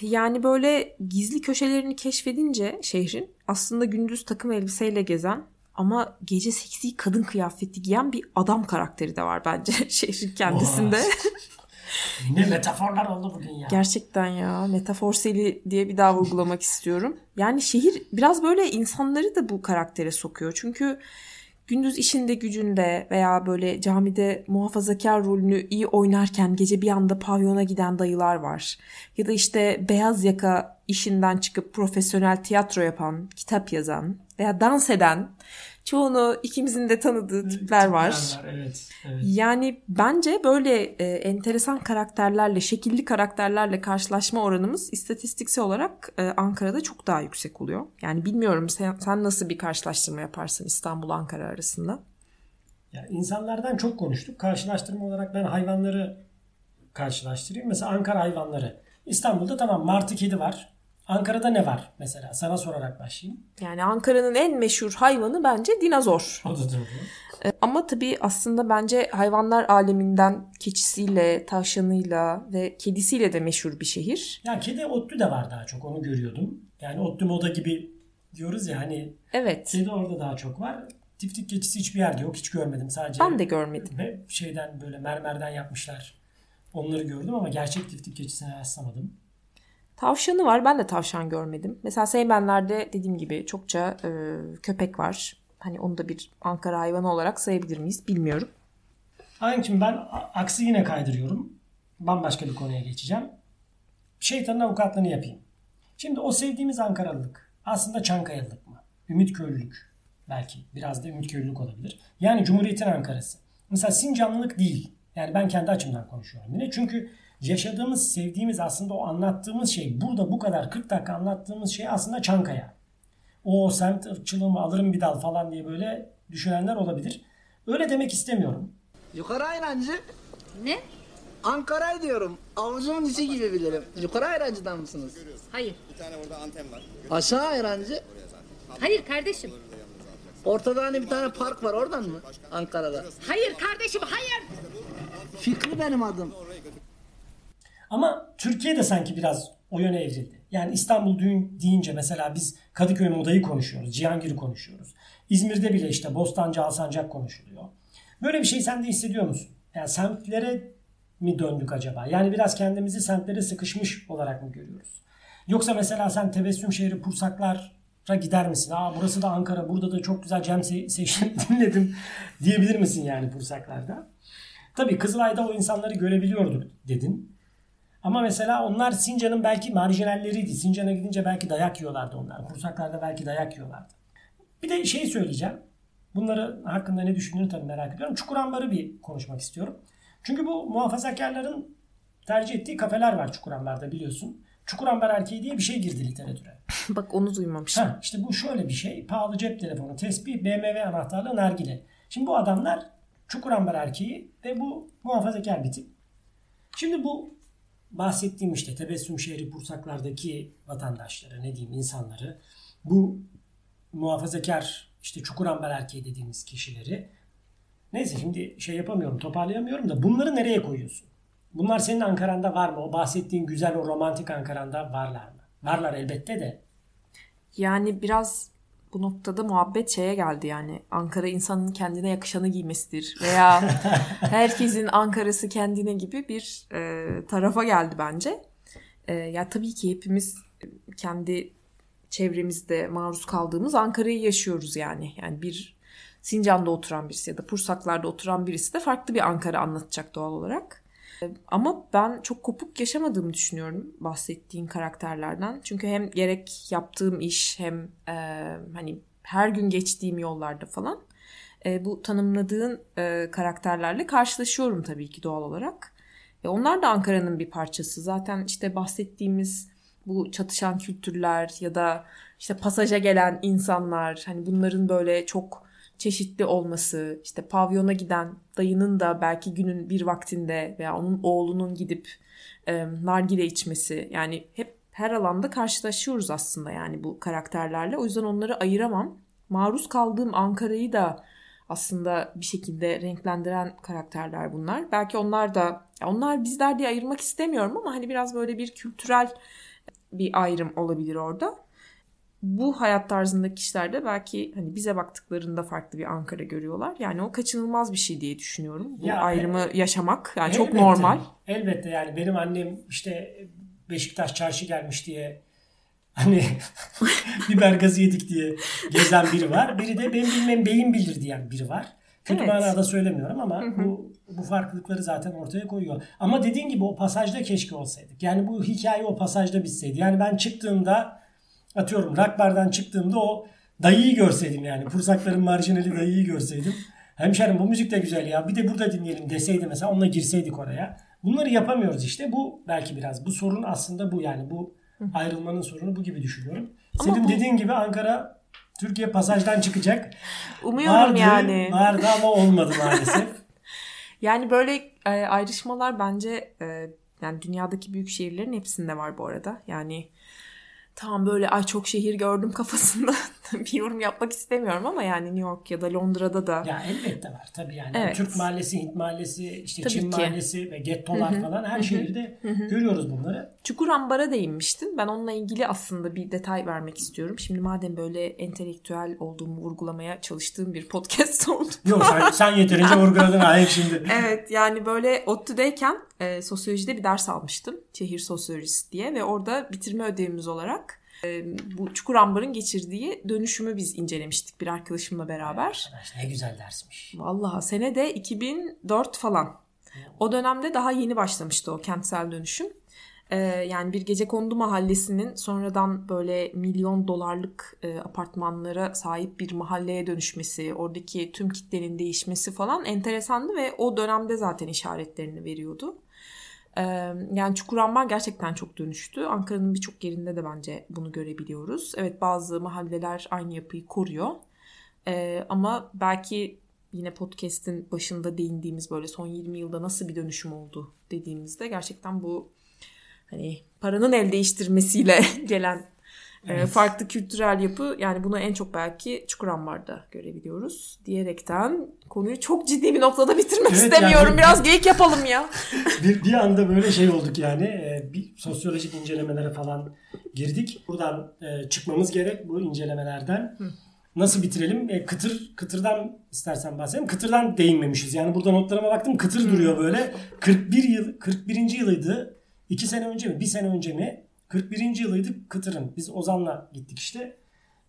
Yani böyle gizli köşelerini keşfedince şehrin aslında gündüz takım elbiseyle gezen ama gece seksi kadın kıyafeti giyen bir adam karakteri de var bence şehrin kendisinde. Ne metaforlar oldu bugün ya. Gerçekten ya metafor seli diye bir daha vurgulamak istiyorum. Yani şehir biraz böyle insanları da bu karaktere sokuyor. Çünkü gündüz işinde gücünde veya böyle camide muhafazakar rolünü iyi oynarken gece bir anda pavyona giden dayılar var. Ya da işte beyaz yaka işinden çıkıp profesyonel tiyatro yapan, kitap yazan veya dans eden çoğunu ikimizin de tanıdığı tipler var. Evet, evet. Yani bence böyle e, enteresan karakterlerle, şekilli karakterlerle karşılaşma oranımız istatistiksel olarak e, Ankara'da çok daha yüksek oluyor. Yani bilmiyorum sen, sen nasıl bir karşılaştırma yaparsın İstanbul-Ankara arasında? Ya insanlardan çok konuştuk. Karşılaştırma olarak ben hayvanları karşılaştırayım. Mesela Ankara hayvanları. İstanbul'da tamam martı kedi var. Ankara'da ne var mesela? Sana sorarak başlayayım. Yani Ankara'nın en meşhur hayvanı bence dinozor. O da doğru. E, Ama tabii aslında bence hayvanlar aleminden keçisiyle, tavşanıyla ve kedisiyle de meşhur bir şehir. Ya kedi otlu de var daha çok onu görüyordum. Yani otlu moda gibi diyoruz ya hani Evet. kedi orada daha çok var. Tiftik keçisi hiçbir yerde yok. Hiç görmedim sadece. Ben de görmedim. Ve şeyden böyle mermerden yapmışlar. Onları gördüm ama gerçek tiftik keçisine rastlamadım. Tavşanı var. Ben de tavşan görmedim. Mesela Seymenler'de dediğim gibi çokça e, köpek var. Hani onu da bir Ankara hayvanı olarak sayabilir miyiz bilmiyorum. Hakim ben aksi yine kaydırıyorum. Bambaşka bir konuya geçeceğim. Şeytanın avukatlığını yapayım. Şimdi o sevdiğimiz Ankaralılık aslında Çankayalılık mı? Ümitköylülük belki. Biraz da Ümitköylülük olabilir. Yani Cumhuriyet'in Ankara'sı. Mesela Sincanlılık değil. Yani ben kendi açımdan konuşuyorum yine. Çünkü yaşadığımız, sevdiğimiz aslında o anlattığımız şey burada bu kadar 40 dakika anlattığımız şey aslında Çankaya. O semt ırkçılığımı alırım bir dal falan diye böyle düşünenler olabilir. Öyle demek istemiyorum. Yukarı ayrancı. Ne? Ankara diyorum. Avucumun içi gibi bilirim. Yukarı ayrancıdan mısınız? Hayır. Aşağı ayrancı. Hayır kardeşim. Ortada hani bir tane park var oradan mı? Ankara'da. Hayır kardeşim hayır. Fikri benim adım. Ama Türkiye de sanki biraz o yöne evrildi. Yani İstanbul düğün deyince mesela biz Kadıköy modayı konuşuyoruz. Cihangir'i konuşuyoruz. İzmir'de bile işte Bostancı, Alsancak konuşuluyor. Böyle bir şey sen de hissediyor musun? Yani semtlere mi döndük acaba? Yani biraz kendimizi semtlere sıkışmış olarak mı görüyoruz? Yoksa mesela sen tebessüm şehri Pursaklar'a gider misin? Aa burası da Ankara, burada da çok güzel Cem Se- Seçkin dinledim diyebilir misin yani Pursaklar'da? Tabii Kızılay'da o insanları görebiliyorduk dedin. Ama mesela onlar Sincan'ın belki marjinalleriydi. Sincan'a gidince belki dayak yiyorlardı onlar. Kursaklarda belki dayak yiyorlardı. Bir de şey söyleyeceğim. Bunları hakkında ne düşündüğünü tabii merak ediyorum. Çukurambar'ı bir konuşmak istiyorum. Çünkü bu muhafazakarların tercih ettiği kafeler var Çukurambar'da biliyorsun. Çukurambar erkeği diye bir şey girdi literatüre. Bak onu duymamıştım. Ha, işte bu şöyle bir şey. Pahalı cep telefonu, tespih, BMW anahtarlığı, nargile. Şimdi bu adamlar Çukurambar erkeği ve bu muhafazakar bir tip. Şimdi bu bahsettiğim işte tebessüm şehri Bursaklar'daki vatandaşları ne diyeyim insanları bu muhafazakar işte Çukurambar erkeği dediğimiz kişileri neyse şimdi şey yapamıyorum toparlayamıyorum da bunları nereye koyuyorsun? Bunlar senin Ankara'nda var mı? O bahsettiğin güzel o romantik Ankara'nda varlar mı? Varlar elbette de. Yani biraz bu noktada muhabbet şeye geldi yani. Ankara insanın kendine yakışanı giymesidir. Veya herkesin Ankara'sı kendine gibi bir e, tarafa geldi bence. E, ya tabii ki hepimiz kendi çevremizde maruz kaldığımız Ankara'yı yaşıyoruz yani. Yani bir Sincan'da oturan birisi ya da Pursaklar'da oturan birisi de farklı bir Ankara anlatacak doğal olarak. Ama ben çok kopuk yaşamadığımı düşünüyorum bahsettiğin karakterlerden. Çünkü hem gerek yaptığım iş hem e, hani her gün geçtiğim yollarda falan e, bu tanımladığın e, karakterlerle karşılaşıyorum tabii ki doğal olarak. E, onlar da Ankara'nın bir parçası. Zaten işte bahsettiğimiz bu çatışan kültürler ya da işte pasaja gelen insanlar hani bunların böyle çok çeşitli olması, işte pavyona giden dayının da belki günün bir vaktinde veya onun oğlunun gidip e, nargile içmesi yani hep her alanda karşılaşıyoruz aslında yani bu karakterlerle. O yüzden onları ayıramam. Maruz kaldığım Ankara'yı da aslında bir şekilde renklendiren karakterler bunlar. Belki onlar da onlar bizler diye ayırmak istemiyorum ama hani biraz böyle bir kültürel bir ayrım olabilir orada bu hayat tarzındaki kişiler de belki hani bize baktıklarında farklı bir Ankara görüyorlar. Yani o kaçınılmaz bir şey diye düşünüyorum. Bu Ya, ayrımı yaşamak yani çok Elbette, normal. Elbette yani benim annem işte Beşiktaş çarşı gelmiş diye hani biber gazı yedik diye gezen biri var. Biri de benim bilmem beyin bilir diyen biri var. Kötü Evet. manada söylemiyorum ama bu bu farklılıkları zaten ortaya koyuyor. Ama dediğin gibi o pasajda keşke olsaydık. Yani bu hikaye o pasajda bitseydi. Yani ben çıktığımda atıyorum Rakbar'dan çıktığımda o dayıyı görseydim yani. Pursakların marjinali dayıyı görseydim. Hemşerim bu müzik de güzel ya bir de burada dinleyelim deseydi mesela onunla girseydik oraya. Bunları yapamıyoruz işte. Bu belki biraz. Bu sorun aslında bu yani. Bu ayrılmanın sorunu bu gibi düşünüyorum. Ama Senin bu- dediğin gibi Ankara Türkiye pasajdan çıkacak. Umuyorum Vardı, yani. Vardı ama olmadı maalesef. Yani böyle e, ayrışmalar bence e, yani dünyadaki büyük şehirlerin hepsinde var bu arada. Yani Tam böyle ay çok şehir gördüm kafasında bir yorum yapmak istemiyorum ama yani New York ya da Londra'da da Ya elbette var tabii yani. Evet. Türk mahallesi, Hint mahallesi, işte Tabii Çin ki. mahallesi ve gettolar falan her şehirde görüyoruz bunları. Çukur Ambar'a değinmiştin. Ben onunla ilgili aslında bir detay vermek istiyorum. Şimdi madem böyle entelektüel olduğumu vurgulamaya çalıştığım bir podcast oldu. Yok sen, sen yeterince vurguladın hayır şimdi. Evet yani böyle ODTÜ'deyken e, sosyolojide bir ders almıştım. Şehir sosyolojisi diye ve orada bitirme ödevimiz olarak bu Çukur Ambar'ın geçirdiği dönüşümü biz incelemiştik bir arkadaşımla beraber. Arkadaş ne güzel dersmiş. Vallahi sene de 2004 falan. O dönemde daha yeni başlamıştı o kentsel dönüşüm. Ee, yani bir gece kondu mahallesinin sonradan böyle milyon dolarlık e, apartmanlara sahip bir mahalleye dönüşmesi, oradaki tüm kitlenin değişmesi falan enteresandı ve o dönemde zaten işaretlerini veriyordu. Yani Çukurambar gerçekten çok dönüştü. Ankara'nın birçok yerinde de bence bunu görebiliyoruz. Evet bazı mahalleler aynı yapıyı koruyor. Ama belki yine podcast'in başında değindiğimiz böyle son 20 yılda nasıl bir dönüşüm oldu dediğimizde gerçekten bu hani paranın el değiştirmesiyle gelen e, farklı kültürel yapı yani bunu en çok belki Çukurambar'da görebiliyoruz diyerekten konuyu çok ciddi bir noktada bitirmek Evet, istemiyorum. yani- Biraz geyik yapalım ya. Bir, bir anda böyle şey olduk yani. e, Bir sosyolojik incelemelere falan girdik. Buradan e, çıkmamız gerek bu incelemelerden. Nasıl bitirelim? E, kıtır kıtırdan istersen bahsedelim. Kıtırdan değinmemişiz. Yani burada notlarıma baktım. Kıtır duruyor böyle. 41 yıl 41. yılıydı. 2 sene önce mi? 1 sene önce mi? 41. yılıydı Kıtır'ın. Biz Ozan'la gittik işte.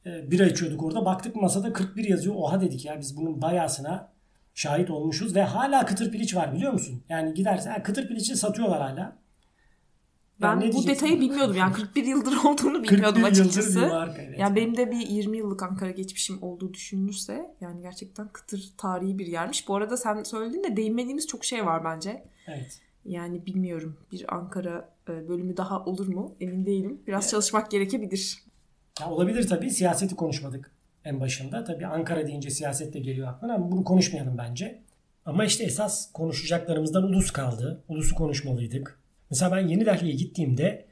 E, bira içiyorduk orada. Baktık masada 41 yazıyor. Oha dedik ya biz bunun bayağısına şahit olmuşuz ve hala kıtır piliç var biliyor musun? Yani gidersen ha, kıtır piliçi satıyorlar hala. Ben ne bu detayı bilmiyordum. Yani 41 yıldır olduğunu 41 bilmiyordum yıldır açıkçası. bir marka, evet. Yani benim de bir 20 yıllık Ankara geçmişim olduğu düşünülürse yani gerçekten kıtır tarihi bir yermiş. Bu arada sen söyledin de değinmediğimiz çok şey var bence. Evet. Yani bilmiyorum bir Ankara e, bölümü daha olur mu emin değilim. Biraz çalışmak gerekebilir. Ya olabilir tabii. Siyaseti konuşmadık en başında. Tabii Ankara deyince siyaset de geliyor aklına ama bunu konuşmayalım bence. Ama işte esas konuşacaklarımızdan ulus kaldı. Ulusu konuşmalıydık. Mesela ben Yeni Delhi'ye gittiğimde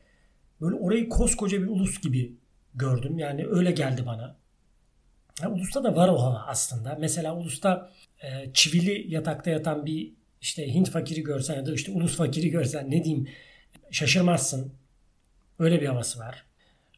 böyle orayı koskoca bir ulus gibi gördüm. Yani öyle geldi bana. Ya, ulusta da var o hava aslında. Mesela ulusta e, çivili yatakta yatan bir işte Hint fakiri görsen ya da işte ulus fakiri görsen ne diyeyim şaşırmazsın. Öyle bir havası var.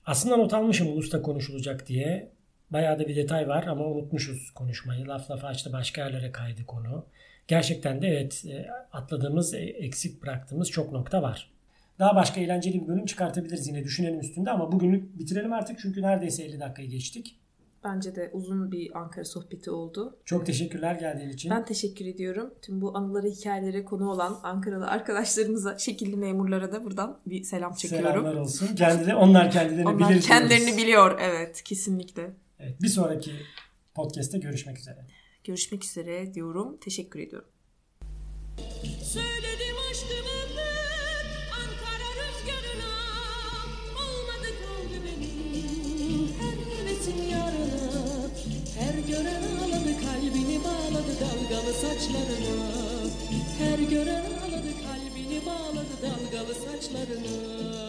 Aslında not almışım ulusta konuşulacak diye. Bayağı da bir detay var ama unutmuşuz konuşmayı. Laf lafa açtı başka yerlere kaydı konu. Gerçekten de evet e, atladığımız, e, eksik bıraktığımız çok nokta var. Daha başka eğlenceli bir bölüm çıkartabiliriz yine düşünelim üstünde ama bugünlük bitirelim artık çünkü neredeyse 50 dakikayı geçtik. Bence de uzun bir Ankara sohbeti oldu. Çok teşekkürler geldiğin için. Ben teşekkür ediyorum. Tüm bu anılara, hikayelere konu olan Ankaralı arkadaşlarımıza, şekilli memurlara da buradan bir selam çekiyorum. Selamlar olsun. Kendileri, onlar kendilerini Onlar bilir kendilerini diyoruz. biliyor. Evet, kesinlikle. Evet, bir sonraki podcast'te görüşmek üzere. Görüşmek üzere diyorum. Teşekkür ediyorum. Söyledim dalgalı saçlarına. Her gören ağladı kalbini bağladı dalgalı saçlarına